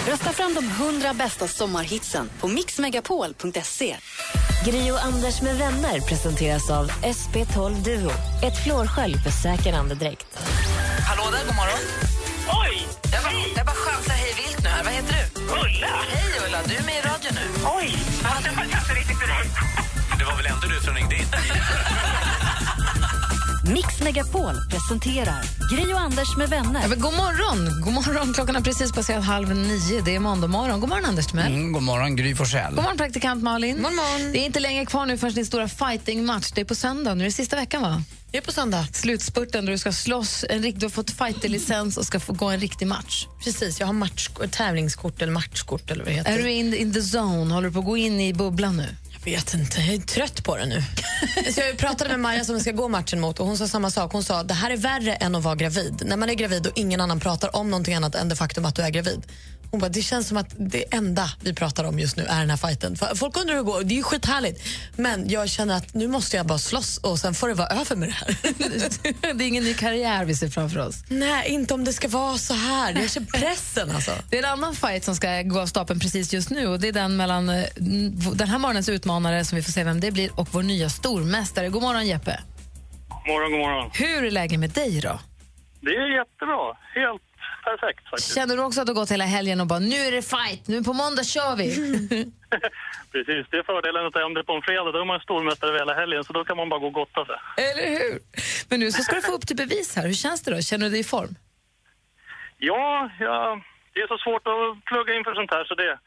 Rösta fram de 100 bästa sommarhitsen på mixmegapol.se. Gri och Anders med vänner presenteras av SP12 Duo. Ett flårskölj för säker andedräkt. Hallå där, god morgon. Oj! Jag bara, jag bara chansar hej vilt nu här. Vad heter du? Ulla! Hej Ulla, du är med i radio nu. Oj! Det var kanske riktigt för dig. Det var väl ändå du som ringde in? Mix Megapol presenterar Gri och Anders med vänner. Ja, men god morgon! God morgon. Klockan har precis passerat halv nio. Det är måndag morgon. God morgon, Anders Timell. Mm, god morgon, Gry Forssell. God morgon, praktikant Malin. Det är inte länge kvar nu förrän din stora fightingmatch. Det är på söndag. Nu är det sista veckan, va? Det är på söndag. Slutspurten där du ska slåss. En, rikt- du har fått fighterlicens och ska få gå en riktig match. Precis, jag har match, tävlingskort eller matchkort eller vad det heter. Är du in, in the zone? Håller du på att gå in i bubblan nu? Jag vet inte, jag är trött på det nu. så jag pratade med Maja som vi ska gå matchen mot och hon sa samma sak. Hon sa det här är värre än att vara gravid. När man är gravid och ingen annan pratar om någonting annat än det faktum att du är gravid. Hon bara, det känns som att det enda vi pratar om just nu är den här fighten. För folk undrar hur det går, det är ju skithärligt. Men jag känner att nu måste jag bara slåss och sen får det vara över med det här. det är ingen ny karriär vi ser framför oss. Nej, inte om det ska vara så här. Jag känner pressen alltså. Det är en annan fight som ska gå av stapeln precis just nu och det är den mellan eh, den här morgonens utmanare som vi får se vem det blir och vår nya stormästare. God morgon Jeppe. morgon, god morgon. Hur är läget med dig då? Det är jättebra. Helt perfekt faktiskt. Känner du också att du gått hela helgen och bara nu är det fight, nu på måndag kör vi? Precis, det är fördelen att om det är på en fredag då är man stormästare över hela helgen så då kan man bara gå och gotta sig. Eller hur? Men nu så ska du få upp till bevis här. Hur känns det då? Känner du dig i form? Ja, ja, det är så svårt att plugga in för sånt här så det...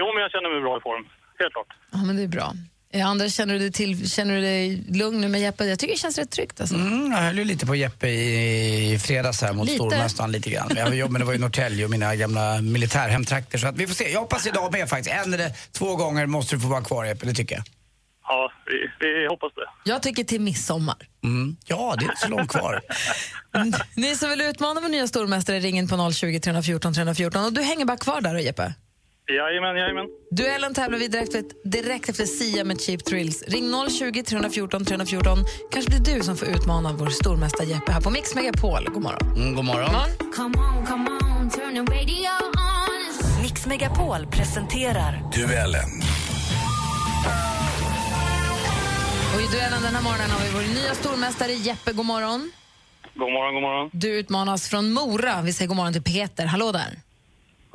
Jo, men jag känner mig bra i form. Helt klart. Ja, men det är bra. Eh, Anders, känner du, dig till, känner du dig lugn nu med Jeppe? Jag tycker det känns rätt tryggt. Alltså. Mm, jag höll ju lite på Jeppe i, i fredags här mot Lite. stormästaren lite grann. Men, jag, men det var ju Norrtälje och mina gamla militärhemtrakter så att vi får se. Jag hoppas idag med faktiskt. En eller två gånger måste du få vara kvar Jeppe, det tycker jag. Ja, vi, vi hoppas det. Jag tycker till midsommar. Mm. Ja, det är inte så långt kvar. Ni som vill utmana vår nya stormästare, ring in på 020 314 314. Och du hänger bara kvar där då, Jeppe? Jajamän, jajamän. Duellen tävlar vi direkt, direkt efter Sia med Cheap Thrills. Ring 020 314 314. Kanske blir du som får utmana vår stormästare Jeppe här på Mix Megapol. God morgon. Mm, god morgon. Come on, come on, turn the radio on. Mix Megapol presenterar Duellen. Och i duellen den här morgonen har vi vår nya stormästare Jeppe. God morgon. God morgon, god morgon. Du utmanas från Mora. Vi säger god morgon till Peter. Hallå där.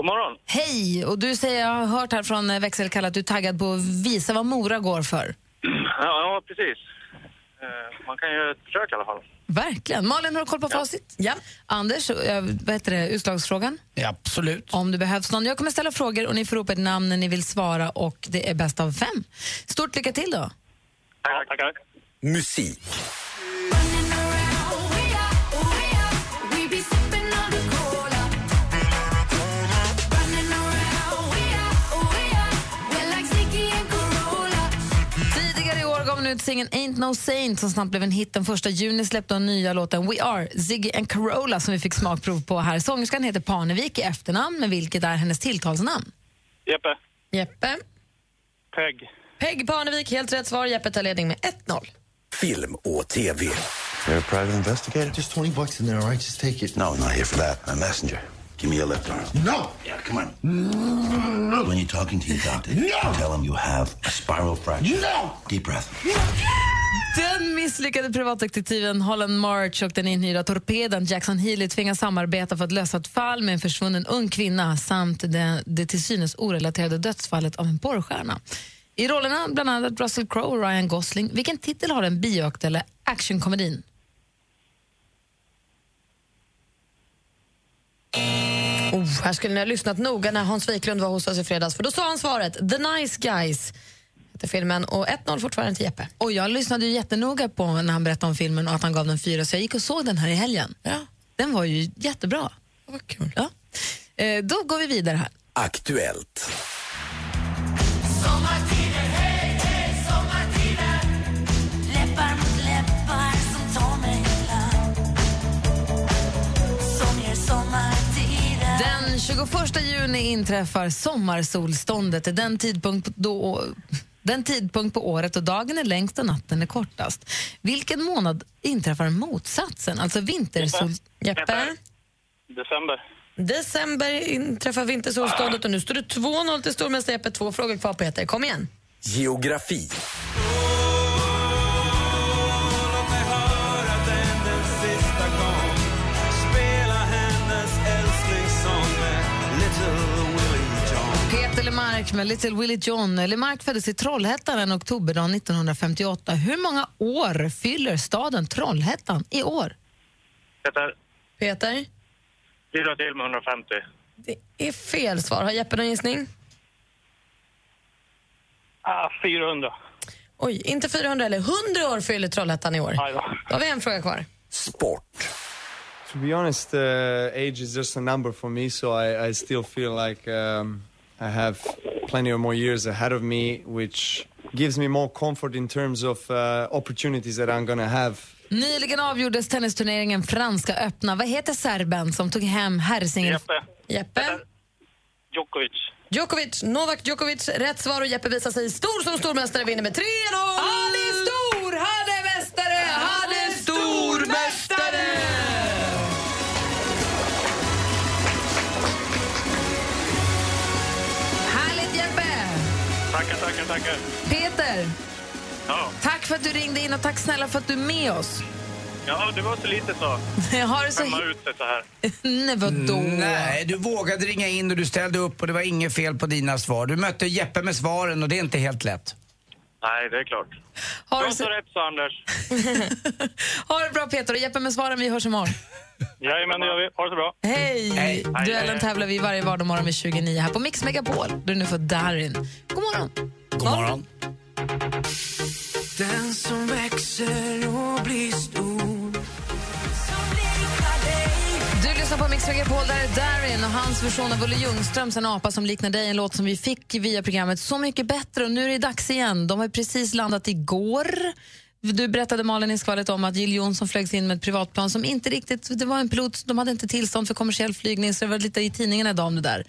God morgon. Hej! Och du säger, jag har hört här från eh, växelkalle att du är taggad på att visa vad Mora går för. Ja, ja precis. Eh, Man kan ju ett försök i alla fall. Verkligen. Malin, har du koll på facit? Ja. Anders, eh, vad heter det, utslagsfrågan? Ja, absolut. Om det behövs någon. Jag kommer ställa frågor och ni får ropa ett namn när ni vill svara och det är bäst av fem. Stort lycka till då. Ja, tackar. Musik. Ut singeln Ain't No Saint som snabbt blev en hit. Den första juni släppte hon nya låten We Are, Ziggy and Carola som vi fick smakprov på här. Sångerskan heter Parnevik i efternamn, men vilket är hennes tilltalsnamn? Jeppe. Jeppe. Peg. Peg Parnevik, helt rätt svar. Jeppe tar ledning med 1-0. Film och TV. You're a private investigator? Just 20 bucks in there, all right? Just take it. No, I'm not here for that. I'm a messenger. Give me your left arm. No! Yeah, come on. When you're talking to your doctor, tell him you have a spiral fracture. No! Deep breath. Den misslyckade privatdetektiven Holland March och den inhyrda torpeden Jackson Healy tvingas samarbeta för att lösa ett fall med en försvunnen ung kvinna samt det, det till synes orelaterade dödsfallet av en porrstjärna. I rollerna bland annat Russell Crowe och Ryan Gosling. Vilken titel har den bioaktuella actionkomedin? Oh, här skulle ni ha lyssnat noga när Hans Wiklund var hos oss i fredags, för då sa han svaret The Nice Guys heter filmen och 1-0 fortfarande till Jeppe. Och jag lyssnade ju jättenoga på när han berättade om filmen och att han gav den fyra, så jag gick och såg den här i helgen. Ja. Den var ju jättebra. Vad kul. Ja. Eh, då går vi vidare här. Aktuellt. Sommartider, 21 juni inträffar sommarsolståndet. Den tidpunkt, då, den tidpunkt på året då dagen är längst och natten är kortast. Vilken månad inträffar motsatsen, alltså vintersol... Jeppe? December. December inträffar vintersolståndet och nu står det 2-0 till stormästare Jeppe. Två frågor kvar Peter. Kom igen. Geografi. Lemark med Little Willie John. Lemark föddes i Trollhättan en oktoberdag 1958. Hur många år fyller staden Trollhättan i år? Peter. Peter? Bidra till med 150. Det är fel svar. Har Jeppe någon gissning? Ah, 400. Oj, inte 400 eller 100 år fyller Trollhättan i år. Då har vi en fråga kvar. Sport. To be honest, uh, age is just a number for me, so I, I still feel like um, I have plenty of more years ahead of me, which gives me more comfort in terms of uh, opportunities that I'm gonna have. Nyligen avgjordes tennisturneringen Franska öppna. Vad heter serben som tog hem herrsingel... Jeppe. Jeppe? Djokovic. Djokovic, Novak Djokovic. Rätt svar och Jeppe visar sig stor som stormästare vinner med 3-0! Han är stor! Han är mästare! Han är stormästare! Tackar, tackar, tackar. Peter, Ja. tack för att du ringde in och tack snälla för att du är med oss. ja, det var så lite så. Har du så... Skämma ut sig så här. Nej, vadå? Nej, du vågade ringa in och du ställde upp och det var inget fel på dina svar. Du mötte Jeppe med svaren och det är inte helt lätt. Nej, det är klart. Har du så rätt, så Anders. Ha det bra Peter och Jeppe med svaren, vi hörs imorgon. Jajamän, det gör vi. Ha det så bra. Hej! Hej. Duellen tävlar vi varje vardagsmorgon vid 29 här på Mix Megapol. Du är nu för Darin. God morgon! God morgon. Den som växer och blir stor Du lyssnar på Mix Megapol, där är Darin och hans version av Olle Ljungströms En apa som liknar dig, en låt som vi fick via programmet Så mycket bättre och nu är det dags igen. De har precis landat igår. Du berättade Malin i skvallret om att Jill Johnson flögs in med ett privatplan som inte riktigt, det var en pilot, de hade inte tillstånd för kommersiell flygning så det var lite i tidningen idag om det där.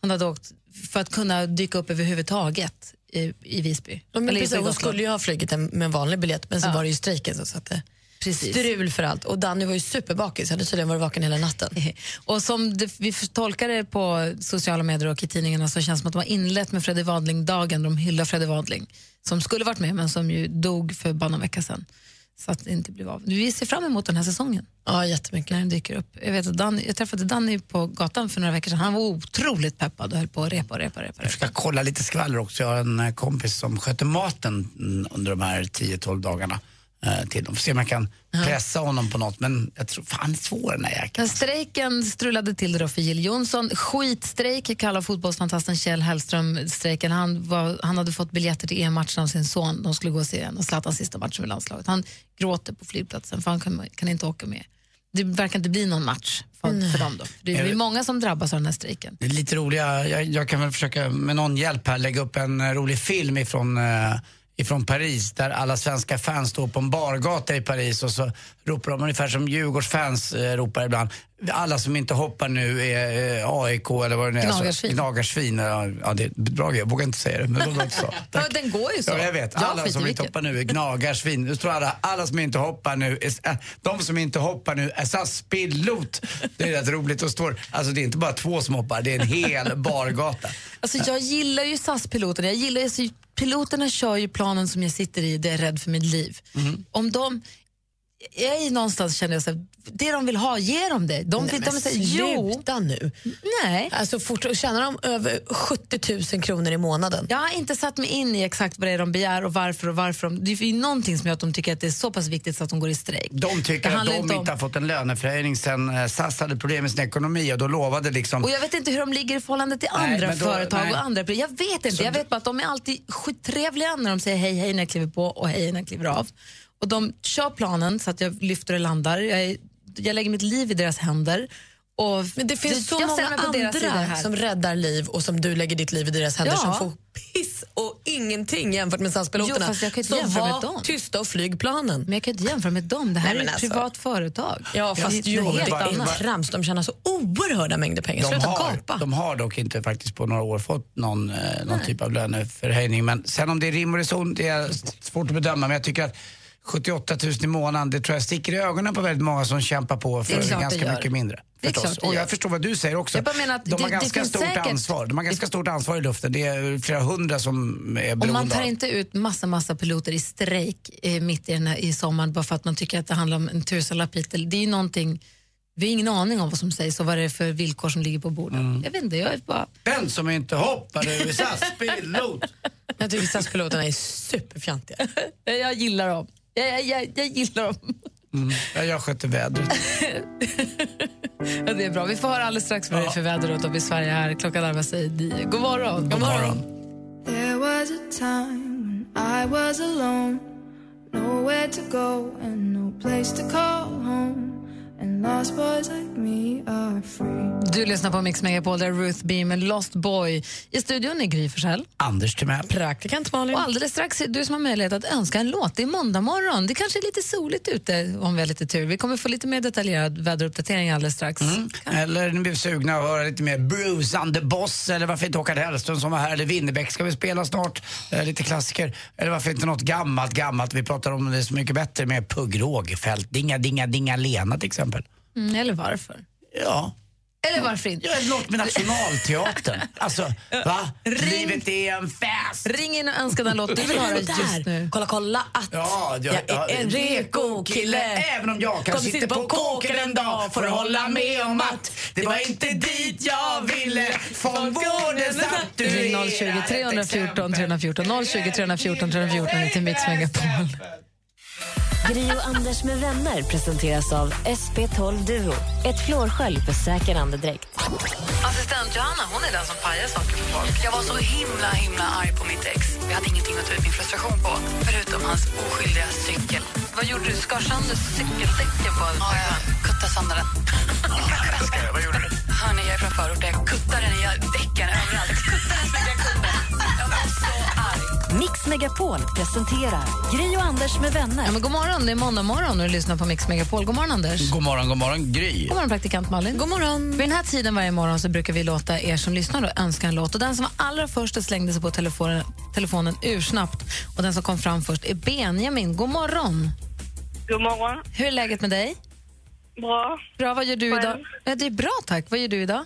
Hon hade åkt för att kunna dyka upp överhuvudtaget i, i Visby. Ja, precis, hon skulle ju ha flugit med en vanlig biljett men så Ja. var det ju strejken som satte Precis. strul för allt. Och Danny var ju superbakis, hade tydligen varit vaken hela natten. Och som det, vi tolkar det på sociala medier och i tidningarna så känns det som att de har inlett med Freddie Wadling-dagen. De hyllar Freddie Wadling som skulle varit med men som ju dog för bara någon vecka sedan. Så att det inte blev av. Vi ser fram emot den här säsongen. Ja, jättemycket. När den dyker upp. Jag, vet att Danny, jag träffade Danny på gatan för några veckor sedan. Han var otroligt peppad och höll på att repa och repa. repa, Jag ska kolla lite skvaller också. Jag har en eh, kompis som sköter maten under de här 10-12 dagarna till dem. Får se om jag kan pressa honom på något. Men jag tror fan det är svår den här jäkeln. Den strejken strulade till det då för Jill Johnson. Skitstrejk kallar fotbollsfantasten Kjell Hellström strejken. Han, var, han hade fått biljetter till EM-matchen av sin son. De skulle gå och se en och Zlatans sista match med landslaget. Han gråter på flygplatsen för han kan, kan inte åka med. Det verkar inte bli någon match för, för dem. Då. Det är många som drabbas av den här strejken. Det är lite roliga, jag, jag kan väl försöka med någon hjälp här lägga upp en eh, rolig film ifrån, eh, ifrån Paris där alla svenska fans står på en bargata i Paris och så ropar de ungefär som Djurgårdsfans eh, ropar ibland. Alla som inte hoppar nu är eh, AIK eller vad det nu är. Gnagarsvin. Gnagarsvin. Ja, ja, det är bra grej. Jag vågar inte säga det, men det låter så. Ja, den går ju så. Ja, jag vet. Alla skiter som inte hoppar nu är gnagarsvin. Nu står alla, alla som inte hoppar nu är, äh, de som inte hoppar nu är SAS-pilot. Det är rätt roligt. Och står, alltså det är inte bara två som hoppar, det är en hel bargata. Alltså, jag gillar ju SAS-piloterna. Jag gillar, alltså, piloterna kör ju planen som jag sitter i, det är rädd för mitt liv. Mm. Om de... Jag är någonstans känner jag så här, det de vill ha, ge dem det. De, Nej, vill, men de säger, jo. sluta nu. Nej. Alltså fort, tjänar de över 70 000 kronor i månaden? Jag har inte satt mig in i exakt vad det är de begär och varför och varför. De, det är ju någonting som gör att de tycker att det är så pass viktigt så att de går i strejk. De tycker att de inte inte, om- har fått en löneförhöjning sen eh, SAS hade problem med sin ekonomi och då lovade liksom... Och jag vet inte hur de ligger i förhållande till Nej, andra då- företag nej. och andra. Jag vet inte. Jag vet bara att de är alltid skittrevliga när de säger hej hej när jag kliver på och hej när jag kliver av. Och de kör planen så att jag lyfter och landar. Jag, jag lägger mitt liv i deras händer. Och Men det finns så många andra här. som räddar liv och som du lägger ditt liv i deras händer Ja. som får piss och ingenting jämfört med SAS-piloterna. Så var dem. tysta och flyg planen. Men jag kan inte jämföra med dem. Det här Nej, är ett alltså. privat företag. Ja, fast det jo, det helt är annat. trams. De tjänar så oerhörda mängder pengar. De Sluta har, gapa. de har dock inte faktiskt på några år fått någon, eh, någon typ av löneförhöjning. Men sen om det är rim och reson, det är svårt att bedöma. Men jag tycker att 78 000 i månaden, det tror jag sticker i ögonen på väldigt många som kämpar på för ganska mycket mindre. Det är förstås. klart det Och jag förstår vad du säger också. Jag menar att de det- har det ganska stort säkert- ansvar. De har ganska stort ansvar i luften. Det är flera hundra som är beroende Om man tar av- inte ut massa, massa piloter i strejk eh, mitt i, den här, i sommaren bara för att man tycker att det handlar om en tusenlapp hit. Det är ju någonting, vi har ingen aning om vad som sägs och vad det är för villkor som ligger på bordet. Mm. Jag vet inte, jag är bara... Den som inte hoppar är SAS-pilot. Jag tycker SAS-piloterna är superfjantiga. jag gillar dem. Jag, jag, jag, gillar dem. Mm. Ja, jag sköter vädret. Ja, det är bra. Vi får höra alldeles strax vad det är för väder runt om i Sverige här. Klockan närmar sig nio. God morgon. God morgon. There was a time when I was alone, nowhere to go and no place to call home. And lost boys like me are free. Du lyssnar på Mix Megapol, där är Ruth B med Lost Boy. I studion är Gry Forssell. Anders Timell. Praktikant Malin. Och alldeles strax du som har möjlighet att önska en låt. Det är måndag morgon. Det kanske är lite soligt ute om vi har lite tur. Vi kommer få lite mer detaljerad väderuppdatering alldeles strax. Mm. Eller ni blir sugna att höra lite mer Bruce and the Boss eller varför inte Håkan Hellström som var här eller Winnerbäck ska vi spela snart. Eh, lite klassiker. Eller varför inte något gammalt, gammalt. Vi pratar om det så mycket bättre med Pugh Rogefeldt, Dinga, dinga, dinga Lena till exempel. Mm, eller varför? Ja. Eller varför inte? Ja, något med Nationalteatern. Alltså, va? Livet är en fest. Ring in och önska den låt du vill höra just nu. Kolla, kolla att Ja, jag är en reko kille. Även om jag kanske sitter på kåken en dag får du hålla med om att det var inte dit jag ville. Du Ring är 020 ett 314 314 020 314 314 till Mix Megapol. Gri och Anders med vänner presenteras av SP12 Duo. Ett flårskölj för säker andedräkt. Assistent Johanna hon är den som pajar saker för folk. Jag var så himla, himla arg på mitt ex. Vi hade ingenting att ta ut min frustration på, förutom hans oskyldiga cykel. Vad gjorde du? Skar sönder cykeldäcken på Ja, jag kuttade sönder den. Vad gjorde du? Hörni, jag är från förorten. Jag kuttade den i däcken överallt. Jag kuttade den Mix Megapol presenterar Gri och Anders med vänner. Ja, men god morgon, det är måndag morgon och du lyssnar på Mix Megapol. God morgon Anders. God morgon, god morgon Gry. God morgon praktikant Malin. God morgon. Vid den här tiden varje morgon så brukar vi låta er som lyssnar då önska en låt. Och den som var allra först och slängde sig på telefonen, telefonen ursnabbt och den som kom fram först är Benjamin. God morgon. God morgon. Hur är läget med dig? Bra. Bra, vad gör du Själv? idag? Ja, det är bra tack. Vad gör du idag?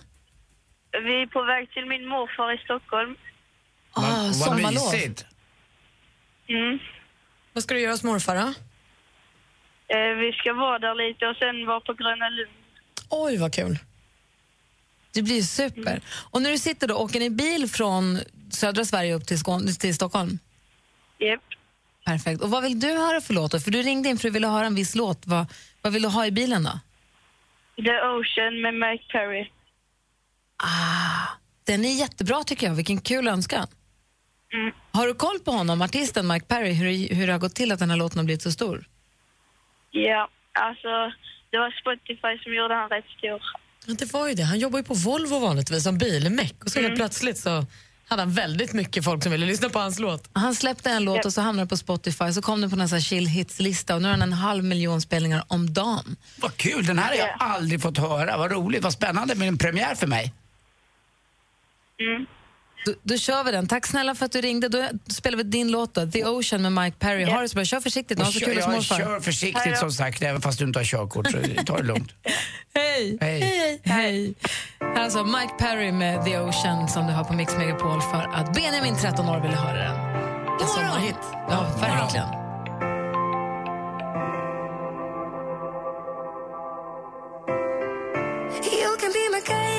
Vi är på väg till min morfar i Stockholm. Ah, Vad sommarlov. mysigt. Mm. Vad ska du göra hos morfar då? Eh, vi ska vara där lite och sen vara på Gröna Lund. Oj, vad kul. Det blir super. Och när du sitter då, åker ni bil från södra Sverige upp till, Skåne, till Stockholm? Japp. Perfekt. Och vad vill du höra för låt då? För du ringde in för att du ville höra en viss låt. Vad, vad vill du ha i bilen då? The Ocean med Mike Perry. Ah, den är jättebra tycker jag. Vilken kul önskan. Mm. Har du koll på honom, artisten Mike Perry, hur, hur det har gått till att den här låten har blivit så stor? Ja, alltså det var Spotify som gjorde han rätt stor. Ja, det var ju det. Han jobbar ju på Volvo vanligtvis som bilmek och så helt plötsligt så hade han väldigt mycket folk som ville lyssna på hans låt. Han släppte en låt och så hamnade den på Spotify, så kom den på en sån här chill hits-lista och nu har den en halv miljon spelningar om dagen. Vad kul, den här har jag aldrig fått höra. Vad roligt, vad spännande med en premiär för mig. Då, då kör vi den. Tack snälla för att du ringde. Då spelar vi din låt då, The Ocean med Mike Perry. Ha det så bra. Kör försiktigt. Och så kör, kul hos jag morfar. kör försiktigt som sagt, även fast du inte har körkort. Så ta det lugnt. Hej! Hej. Hej! Hej! Här är alltså Mike Perry med The Ocean som du har på Mix Megapol för att Benjamin, 13 år, ville höra den. En sommarhit. Ja, verkligen. You can be my guiding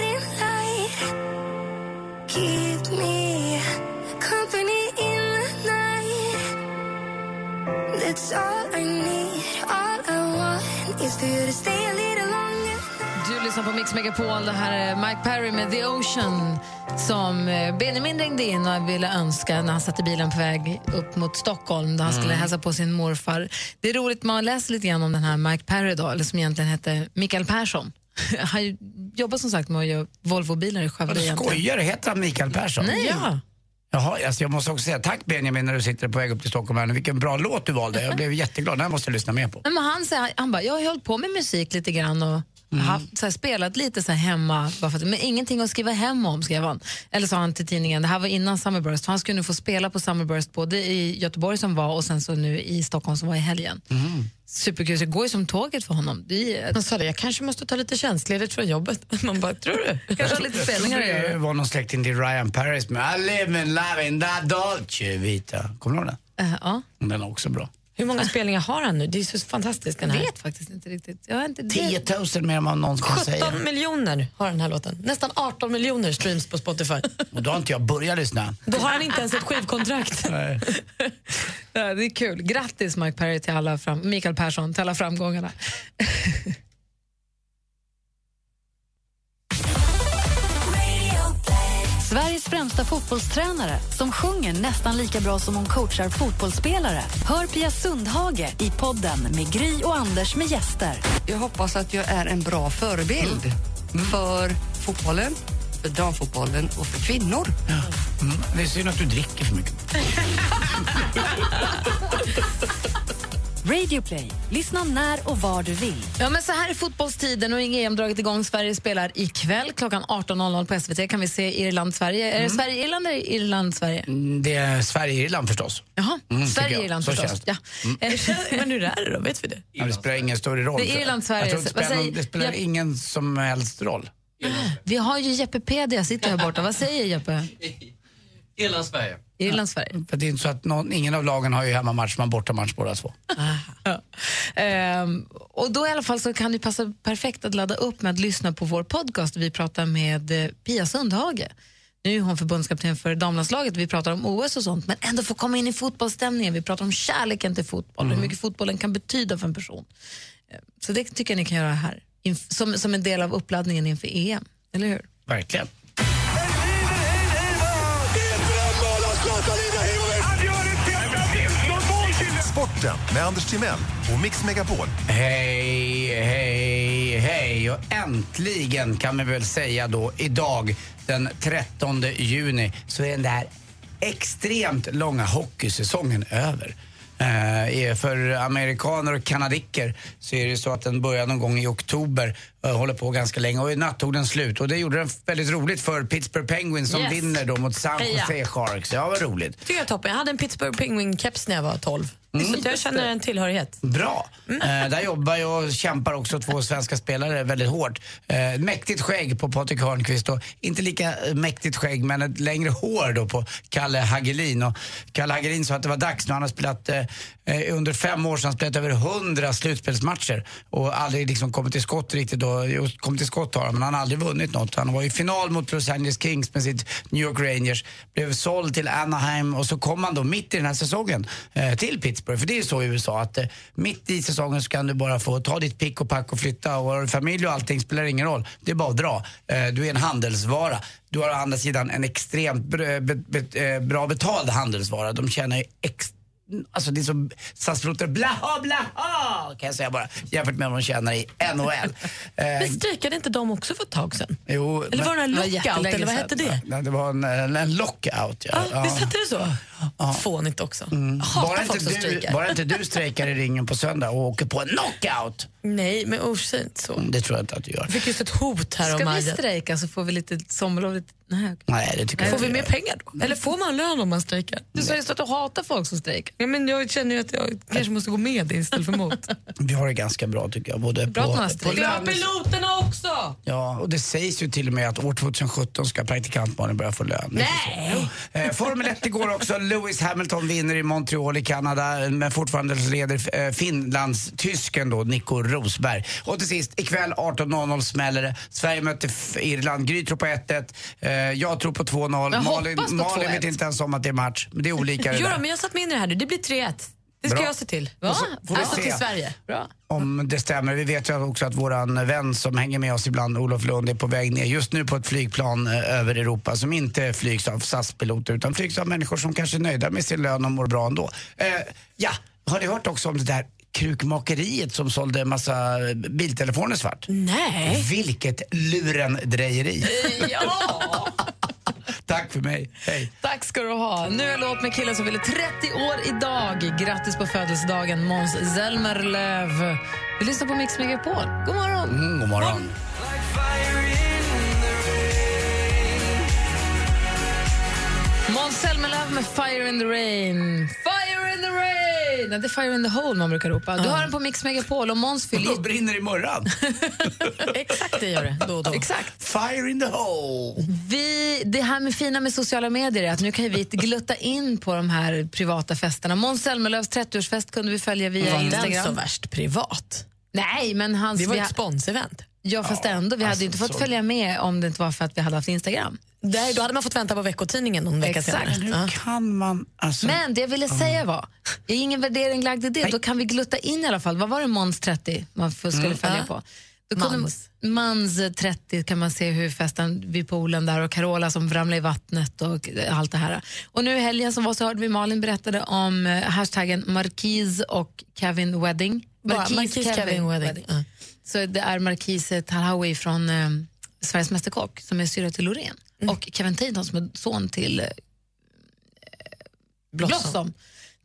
Du lyssnar på Mix Megapol. Det här är Mike Perry med The Ocean som eh, Benjamin ringde in och ville önska när han satt i bilen på väg upp mot Stockholm där han skulle Mm. hälsa på sin morfar. Det är roligt, man läser lite grann om den här Mike Perry då, eller som egentligen hette Mikael Persson. Han jobbar som sagt med att göra Volvobilar i Skövde skojar du? Heter han Mikael Persson? Nej. Ja. Jaha, alltså jag måste också säga tack Benjamin när du sitter på väg upp till Stockholm här. Vilken bra låt du valde. Jag blev jätteglad. Den här måste jag lyssna mer på. Men han, säger, han bara, jag har hållit på med musik lite grann och Mm. haft, så här, spelat lite så här hemma, bara för att, men ingenting att skriva hem om, skrev han. Eller sa han till tidningen, det här var innan Summerburst, han skulle nu få spela på Summerburst både i Göteborg som var och sen så nu i Stockholm som var i helgen. Superkul, så det går ju som tåget för honom. Det Han sa det, jag kanske måste ta lite tjänstledigt från jobbet. Man bara, tror du? Kanske lite spelningar att Det göra. var någon släkting till Ryan Paris med I live and love in that Dolce Vita. Kommer du ihåg den? Eh, ja. Den är också bra. Hur många spelningar har han nu? Det är så fantastiskt den Jag här. vet faktiskt inte riktigt. Jag har inte 10 000 mer än vad någon kan 17 säga. miljoner har den här låten. Nästan 18 miljoner streams på Spotify. Och då har inte jag börjat lyssna. Då har han inte ens ett skivkontrakt. Nej. Ja, det är kul. Grattis Mike Perry till alla fram- Mikael Persson till alla framgångarna. Sveriges främsta fotbollstränare som sjunger nästan lika bra som hon coachar fotbollsspelare. Hör Pia Sundhage i podden med Gry och Anders med gäster. Jag hoppas att jag är en bra förebild för fotbollen, för damfotbollen och för kvinnor. Mm. Det är synd att du dricker för mycket. Radio Play. Lyssna när och var du vill. Ja, men så här är fotbollstiden och EM dragit igång. Sverige spelar ikväll klockan 18.00 på SVT. Kan vi se Irland-Sverige. Är det Sverige-Irland eller Irland-Sverige? Mm, Det är Sverige-Irland förstås. Jaha, Mm. Sverige-Irland förstås. känns det. Ja. Mm. Men hur är det då? Vet vi det? Ja, det spelar ingen större roll. Det är Irland-Sverige. Jag tror inte det spelar, säger- det spelar jag- ingen som helst roll. Vi har ju Jeppepedia sitter här borta. Vad säger Jeppe? Irland-Sverige. Irland-Sverige. För det är inte så att någon, ingen av lagen har ju hemmamatch, man bortamatch båda två. Ehm, och då i alla fall så kan det passa perfekt att ladda upp med att lyssna på vår podcast. Vi pratar med eh, Pia Sundhage. Nu är hon förbundskapten för damlandslaget. Vi pratar om OS och sånt, men ändå få komma in i fotbollsstämningen. Vi pratar om kärleken till fotboll, hur mycket fotbollen kan betyda för en person. Eh, Så det tycker jag ni kan göra här, som, som en del av uppladdningen inför EM. Eller hur? Verkligen. Sporten med Anders Timell och Mix Megapol. Hej, hej, hej. Och äntligen kan man väl säga då idag den 13 juni så är den där extremt långa hockeysäsongen över. Eh, för amerikaner och kanadicker så är det så att den börjar någon gång i oktober och håller på ganska länge och i natt tog den slut. Och det gjorde den väldigt roligt för Pittsburgh Penguins som Yes. vinner då mot San Heja. Jose Sharks. Ja, vad roligt. tycker jag toppen. Jag hade en Pittsburgh Penguin-keps när jag var 12. Mm. Så jag känner en tillhörighet. Bra. Eh, där jobbar ju och kämpar också två svenska spelare väldigt hårt. Eh, mäktigt skägg på Patrik Hörnqvist och inte lika mäktigt skägg men ett längre hår då på Kalle Hagelin. Och Kalle Hagelin sa att det var dags nu. Han har spelat eh, eh, under fem år han spelat över hundra slutspelsmatcher och aldrig liksom kommit till skott riktigt. Då. Kommit till skott har han men han har aldrig vunnit något. Han var i final mot Los Angeles Kings med sitt New York Rangers, blev såld till Anaheim och så kom han då mitt i den här säsongen eh, till Pittsburgh. För det är så i USA att eh, mitt i säsongen så kan du bara få ta ditt pick och pack och flytta och har du familj och allting spelar ingen roll. Det är bara att dra. Eh, du är en handelsvara. Du har å andra sidan en extremt br- be, be, eh, bra betald handelsvara. De tjänar ju ex, Alltså det är så SAS-piloter, blaha blaha kan jag säga bara. Jämfört med vad de tjänar i NHL. Eh, Men strejkade inte de också för ett tag sedan? jo, Eller var det en lockout, eller vad hette det? Nej, det var en, en, lockout. Ja. Ja, Visst hette det så? Fånigt också. Mm. Bara, inte du, bara inte du strejkar i ringen på söndag och åker på en knockout. Nej, men usch, inte så. Mm, Det tror jag inte att du gör. Jag fick just ett hot här Ska om vi att- strejka så får vi lite sommarlov? Lite... Nej. Nej, det tycker jag Får vi mer pengar då? Eller får man lön om man strejkar? Du sa just att du hatar folk som strejkar. Ja, men jag känner ju att jag kanske måste gå med istället för emot. Vi har det ganska bra tycker jag. Både Bra på, på. Vi har piloterna också! Ja, och det sägs ju till och med att år 2017 ska praktikantbarnen börja få lön. Nej! Eh, Formel 1 igår också. Lewis Hamilton vinner i Montreal i Kanada men fortfarande leder eh, Finlands-tysken då, Nico Rosberg. Och till sist, ikväll 18.00 smäller det. Sverige möter Irland. Gry tror på 1-1. Eh, jag tror på 2-0. Jag Malin, Malin 2-1. vet inte ens om att det är match. Men det är olika det Jo, där. men jag satt med in i det här nu. Det blir 3-1. Det ska Bra. jag se till. Så får vi Alltså se. till Sverige. Bra. Om det stämmer. Vi vet ju också att våran vän som hänger med oss ibland, Olof Lund, är på väg ner just nu på ett flygplan eh, över Europa som inte flygs av SAS-piloter utan flygs av människor som kanske är nöjda med sin lön och mår bra ändå. Eh, ja, har ni hört också om det där krukmakeriet som sålde en massa biltelefoner svart? Nej. Vilket lurendrejeri. Ja! Tack för mig. Hej. Tack ska du ha. Nu är låt med killen som fyller 30 år idag. Grattis på födelsedagen, Måns Zelmerlöw. Vi lyssnar på Mix Megapol. God morgon. Mm, god morgon. Måns Zelmerlöw med Fire in the Rain. Fire in the rain! Det är Fire in the hole man brukar ropa. Du har den på Mix Megapol och Måns fyller... Då brinner imorgon. Exakt det gör det. Då och då. Exakt. Fire in the hole. Vi, det här med fina med sociala medier är att nu kan vi glutta in på de här privata festerna. Måns Zelmerlöws 30-årsfest kunde vi följa via Var den Instagram. så värst privat? Nej, men hans... Det var vi ett ha- sponsevent. Ja, fast ändå. Vi hade ju inte fått så- följa med om det inte var för att vi hade haft Instagram. Där, då hade man fått vänta på veckotidningen någon vecka Exakt. senare. Ja. Kan man... Alltså... Men det jag ville säga var, är ingen värdering lagd i det, då kan vi glutta in i alla fall. Vad var det Måns 30 man skulle Mm. följa Ja. på? Då Mans. Mans 30 kan man se hur festen vid poolen där och Carola som ramlade i vattnet och allt det här. Och nu i helgen som var så hörde vi Malin berättade om eh, hashtaggen Marquise och Kevin Wedding. Bara Marquise Kevin Wedding. Ja. Så det är Marquise Talhawi från eh, Sveriges Mästerkock som är syrra till Loreen Mm. och Kevin Tainton som är son till eh, Blossom. Blossom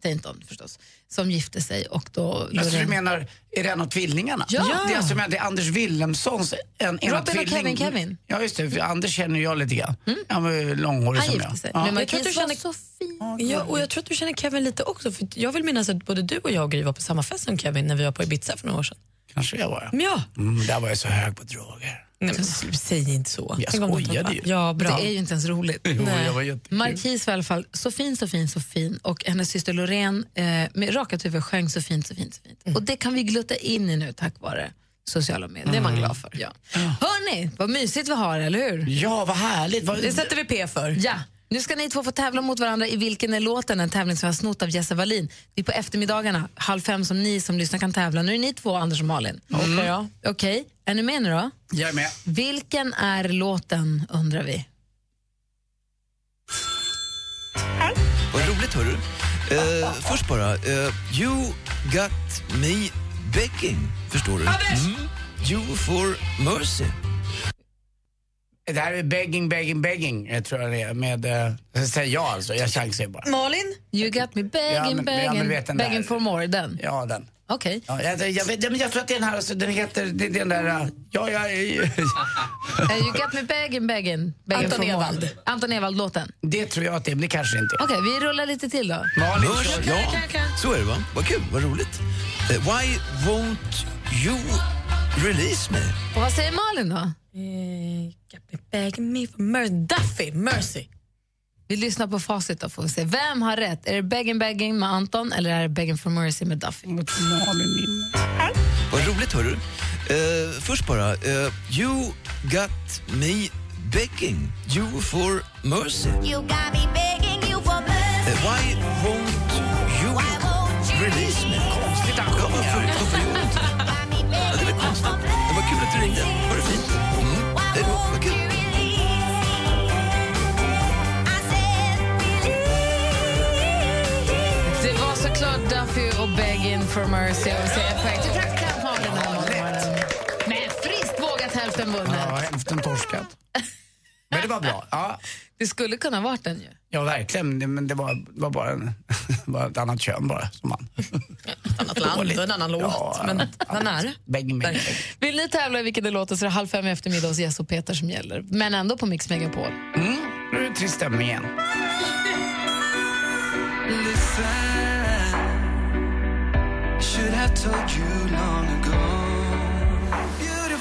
Tainton förstås, som gifte sig och då Alltså, du menar, är det en av tvillingarna? Ja. Det är, alltså, det är Anders Wilhelmssons en, ena Robin och tvilling. Kevin, Kevin. Ja, just det. För Anders känner jag lite grann. Han var långhårig som jag. sig. Ja. Men Jag tror att du känner- så fin. Ja, och jag tror att du känner Kevin lite också. För jag vill minnas att både du och jag och Gry var på samma fest som Kevin när vi var på Ibiza för några år sedan. Kanske jag var. Ja. Mm, där var jag så hög på droger. Nej, men sl- säg inte så. Jag skojade ju. Ja, bra. Det är ju inte ens roligt. Jo, var i alla fall så fin, så fin, så fin och hennes syster Loreen eh, med rakat huvud sjöng så fint, så fint, så fint. Och det kan vi glutta in i nu tack vare sociala medier. Det är man glad för. Ja. Hörni, vad mysigt vi har, eller hur? Ja, vad härligt. Vad... Det sätter vi P för. Ja. Nu ska ni två få tävla mot varandra i Vilken är låten? En tävling som jag har snott av Jesse Wallin. Det är på eftermiddagarna, halv fem, som ni som lyssnar kan tävla. Nu är ni två, Anders och Malin. Mm. Okej, ja. Okej, är ni med nu då? Jag är med. Vilken är låten, undrar vi? Vad roligt, hörru. Eh, först bara, eh, you got me begging, förstår du? Mm. You for mercy. Det här är begging, begging, begging, eh, tror jag det är. Med, eh, jag säger ja alltså, jag chansar bara. Malin? You got me begging, Ja, men- ja, begging, där. begging for more, den? Ja, den. Okej. Ja, jag, jag, vet, men jag tror att det är den här, alltså, den heter, det, det är den där, eh, ja, ja, Eh, you got me begging, begging, begging Anton. Ewald. Anton Ewald-låten. det tror jag att det är, men det kanske inte är. Okej, vi rullar lite till då. Malin, Hörs, kör. ja. Så är det, va? Vad kul, vad roligt. Eh, why won't you release me? Och vad säger Malin då? Eh, got me begging me for mercy. Duffy, Mercy. Vi lyssnar på facit då får vi se. Vem har rätt? Är det begging, begging med Anton eller är det begging for mercy med Duffy? Vad roligt, hörru. Eh, först bara, eh, you got me begging you for mercy. You got me begging you for mercy. Eh, why won't you release me? Konstigt han Ja, sjunger. varför, varför gör du inte det? Ja, det är väl konstigt. Det var kul att du ringde. Ha det fint. Det var så for Mercy och säger poäng till praktikant Malin den här morgonen. Men friskt vågat hälften vunnet. Ja, hälften torskat. Men det var bra. Ja, Det skulle kunna varit den ju. ja verkligen. Det- Men det var, det var bara en, bara ett annat kön bara. Som man. annat land och en annan låt. men den är Bäng, bäng, Vill ni tävla i vilken det låter så är det halv fem i eftermiddag hos Jess och Peter som gäller. Men ändå på Mix Megapol. Mm, nu är det trist stämning igen.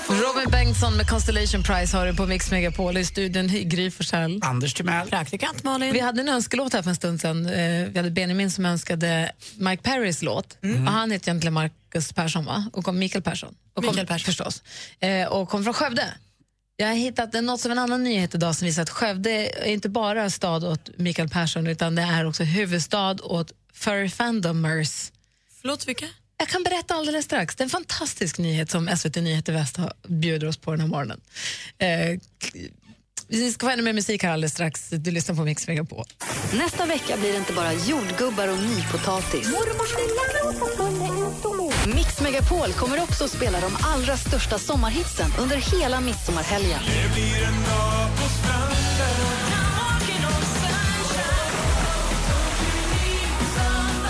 Robin Bengtsson med Constellation Prize har du på Mix Megapol i studion. Gry Forssell. Anders Timell. Praktikant Malin. Vi hade en önskelåt här för en stund sedan. Eh, Vi hade Benjamin som önskade Mike Perrys låt. Och han heter egentligen Marcus Persson, va? Och kom Mikael Persson. Och kom, Mikael Persson. Förstås. Eh, Och kom från Skövde. Jag har hittat något som en annan nyhet idag som visar att Skövde är inte bara stad åt Mikael Persson utan det är också huvudstad åt furry fandomers. Förlåt, vilka? Jag kan berätta alldeles strax. Det är en fantastisk nyhet som SVT Nyheter Väst bjuder oss på den här morgonen. Eh, vi ska få ännu mer musik här alldeles strax. Du lyssnar på Mix Megapol. Nästa vecka blir det inte bara jordgubbar och nypotatis. Mix Megapol kommer också att spela de allra största sommarhitsen under hela midsommarhelgen.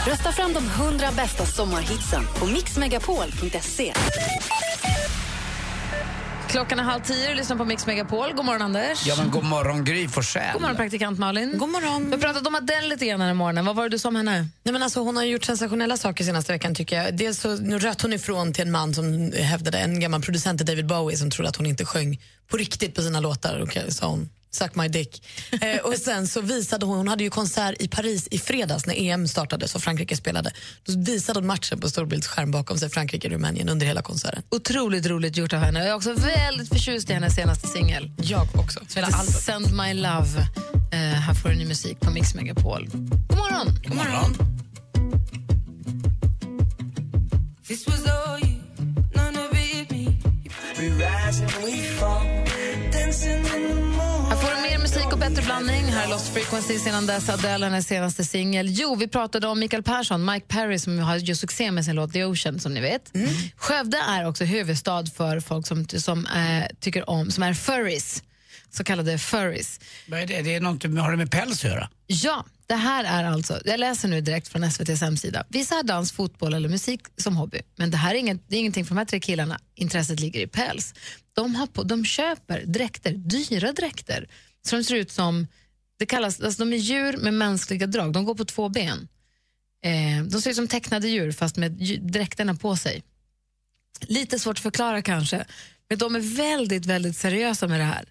Rösta fram de 100 bästa sommarhitsen på mixmegapol.se. Klockan är halv tio och lyssnar på Mix Megapol. God morgon, Anders. Ja, men god morgon Gry Forssell. God morgon, praktikant Malin. God morgon. Vi har pratat om Adele lite grann den här morgonen. Vad var det du sa om henne? Nej, men alltså, hon har gjort sensationella saker senaste veckan tycker jag. Dels så nu röt hon ifrån till en man som hävdade, en gammal producent till David Bowie som trodde att hon inte sjöng på riktigt på sina låtar. Och sa hon, suck my dick. eh, och sen så visade hon, hon hade ju konsert i Paris i fredags när EM startade så Frankrike spelade. Då visade hon matchen på storbildsskärm bakom sig, Frankrike-Rumänien under hela konserten. Otroligt roligt gjort av henne. Jag är också väldigt förtjust i hennes senaste singel. Jag också. Heter Send My Love. Eh, här får du ny musik på Mix Megapol. God morgon! God morgon. This was all you, none of it me. We rise and we fall, dancing in the bättre blandning. Här är Lost Frequencies innan dess Adele, hennes senaste singel. Jo, vi pratade om Mikael Persson, Mike Perry som har gjort succé med sin låt The Ocean som ni vet. Skövde är också huvudstad för folk som, som eh, tycker om, som är furries. Så kallade furries. Vad är det? Det är något, har det med päls att göra? Ja, det här är alltså, jag läser nu direkt från SVTs hemsida. Vissa har dans, fotboll eller musik som hobby. Men det här är, inget, det är ingenting för de här tre killarna. Intresset ligger i päls. De, har på, de köper dräkter, dyra dräkter, så de ser ut som, det kallas, alltså de är djur med mänskliga drag. De går på två ben. Eh, de ser ut som tecknade djur fast med dräkterna på sig. Lite svårt att förklara kanske, men de är väldigt, väldigt seriösa med det här.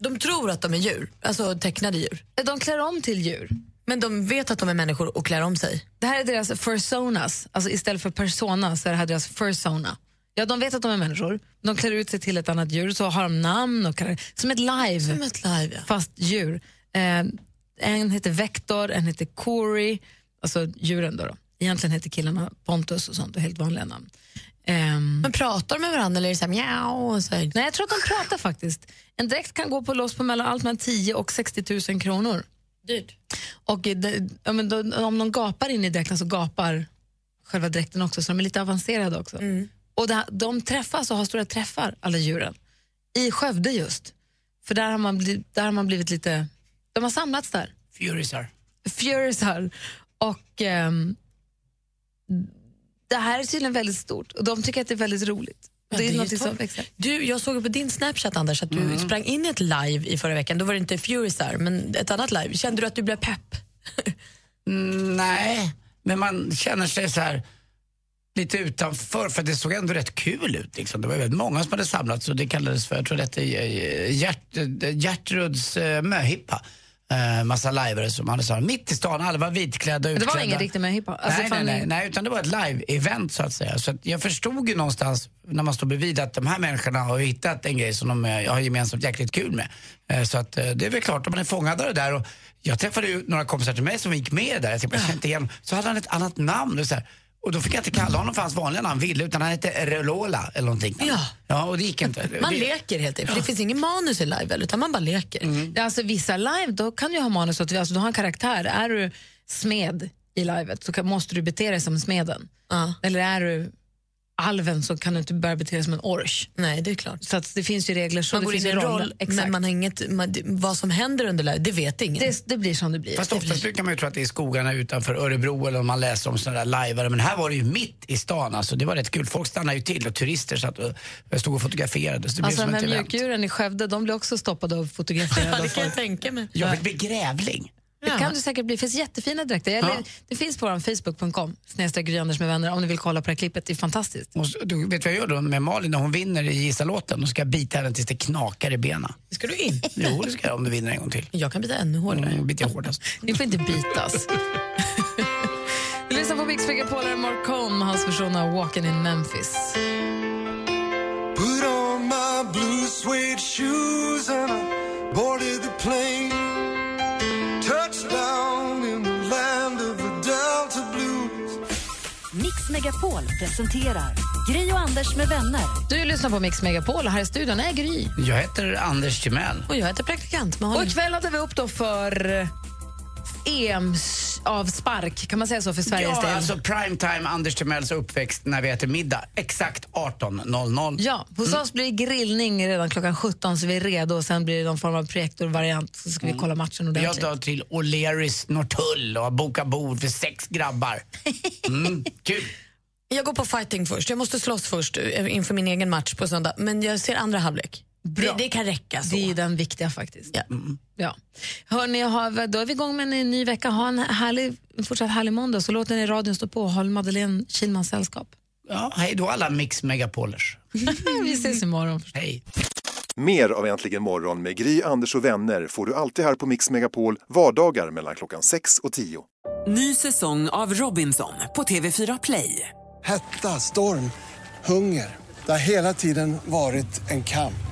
De tror att de är djur, alltså tecknade djur. De klär om till djur. Men de vet att de är människor och klär om sig. Det här är deras fursonas, alltså istället för persona så är det här deras fursona. Ja, de vet att de är människor, de klär ut sig till ett annat djur, så har de namn och kar- som ett live, Som ett live, ja. fast djur. Eh, en heter Vector, en heter Corey, alltså djuren då. då. Egentligen heter killarna Pontus och sånt, och helt vanliga namn. Ehm, Men pratar de med varandra eller är det så här mjau? Och så här? nej, jag tror att de pratar faktiskt. En dräkt kan gå på loss på mellan allt mellan 10 och 60 000 kronor. Dyrt. Och eh, det, ja, men då, om de gapar in i dräkten så gapar själva dräkten också, så de är lite avancerade också. Och det, de träffas och har stora träffar, alla djuren, i Skövde just. För där har man, blivit, där har man blivit lite, de har samlats där, Furisar. Furisar. Och ehm, det här är tydligen väldigt stort och de tycker att det är väldigt roligt. Ja, det är det är som växer. Du, jag såg på din Snapchat Anders att du sprang in i ett live i förra veckan. Då var det inte Furisar, men ett annat live. Kände du att du blev pepp? Mm, nej, men man känner sig så här lite utanför för det såg ändå rätt kul ut. Liksom. Det var väldigt många som hade samlats och det kallades för, jag tror det hette eh, Gert, eh, Gertruds eh, möhippa. Massa lajvare som hade samlats mitt i stan, alla var vitklädda och Men det var utklädda. ingen riktig möhippa. Alltså, nej, nej, nej, nej, utan det var ett live-event så att säga. Så att jag förstod ju någonstans när man står bredvid att de här människorna har hittat en grej som de har gemensamt jäkligt kul med. Så att det är väl klart, om man är fångad av det där. Och jag träffade ju några kompisar till mig som gick med där. Jag tänkte, jag inte igen Så hade han ett annat namn. Och, så här. Och då fick jag inte kalla honom för hans vanliga namn, Ville, utan han hette Relola eller någonting. Ja. Ja, och det gick inte. Man det, leker helt enkelt. För Det finns ingen manus i live, utan man bara leker. Ja, Alltså, vissa live, då kan du ha manus åt, alltså, du har en karaktär. Är du smed i livet så kan, måste du bete dig som smeden. Eller är du alven så kan du inte börja bete dig som en orch. Nej, det är klart. Så att det finns ju regler. Så Man det går finns in i en roll, Exakt. men man har inget, man, det- vad som händer under livet, det vet ingen. det, det blir som det blir. Fast Det oftast brukar man ju tro att det är skogarna utanför Örebro eller om man läser om sådana där lajvare. Men här var det ju mitt i stan alltså. Det var rätt kul. Folk stannade ju till och turister satt och jag stod och fotograferade. Så det Alltså blev de här mjukdjuren i Skövde de blir också stoppade och fotograferade. av folk. tänka mig. Jag vill bli grävling. Det kan du säkert bli. Det finns jättefina dräkter. Eller, Det finns på vår facebook.com, snedstreck med vänner, om du vill kolla på det här klippet. Det är fantastiskt. Och så- du vet vad jag gör då med Malin när hon vinner i Gissa låten? Då ska jag bita henne tills det knakar i benen. Ska du in? Jo, det ska jag om du vinner en gång till. Jag kan bita ännu hårdare. Mm, biter hårdast. Ni får inte bitas. Du lyssnar på Mix Megapol, här är Mark Cohn med hans version av Walking in Memphis. Put on my blue suede shoes and I boarded the plane. Mix Megapol presenterar Gry och Anders med vänner. Du lyssnar på Mix Megapol och här i studion är Gry. Jag heter Anders Timell. Och jag heter praktikant Och ikväll hade vi upp då för EM av spark, kan man säga så för Sveriges ja, del? alltså primetime Anders Timells uppväxt när vi äter middag. Exakt 18.00. Ja, hos oss blir det grillning redan klockan 17 så vi är redo och sen blir det någon form av projektorvariant så ska vi kolla matchen Jag ordentligt. drar till O'Learys Norrtull och har bokat bord för sex grabbar. Mm, kul. Jag går på fighting först. Jag måste slåss först eh, inför min egen match på söndag. Men jag ser andra halvlek. Det, det kan räcka så. Det är den viktiga faktiskt. Ja. Ja. Hörrni, då är vi igång med en ny vecka. Ha en, härlig, en fortsatt härlig måndag så låter ni radion stå på och håll Madeleine Kilmans sällskap. Ja, hej då alla Mix Megapolers. vi ses imorgon. Hej. Mer av Äntligen morgon med Gry, Anders och vänner får du alltid här på Mix Megapol vardagar mellan klockan 6 och 10. Ny säsong av Robinson på TV4 Play. Hetta, storm, hunger. Det har hela tiden varit en kamp.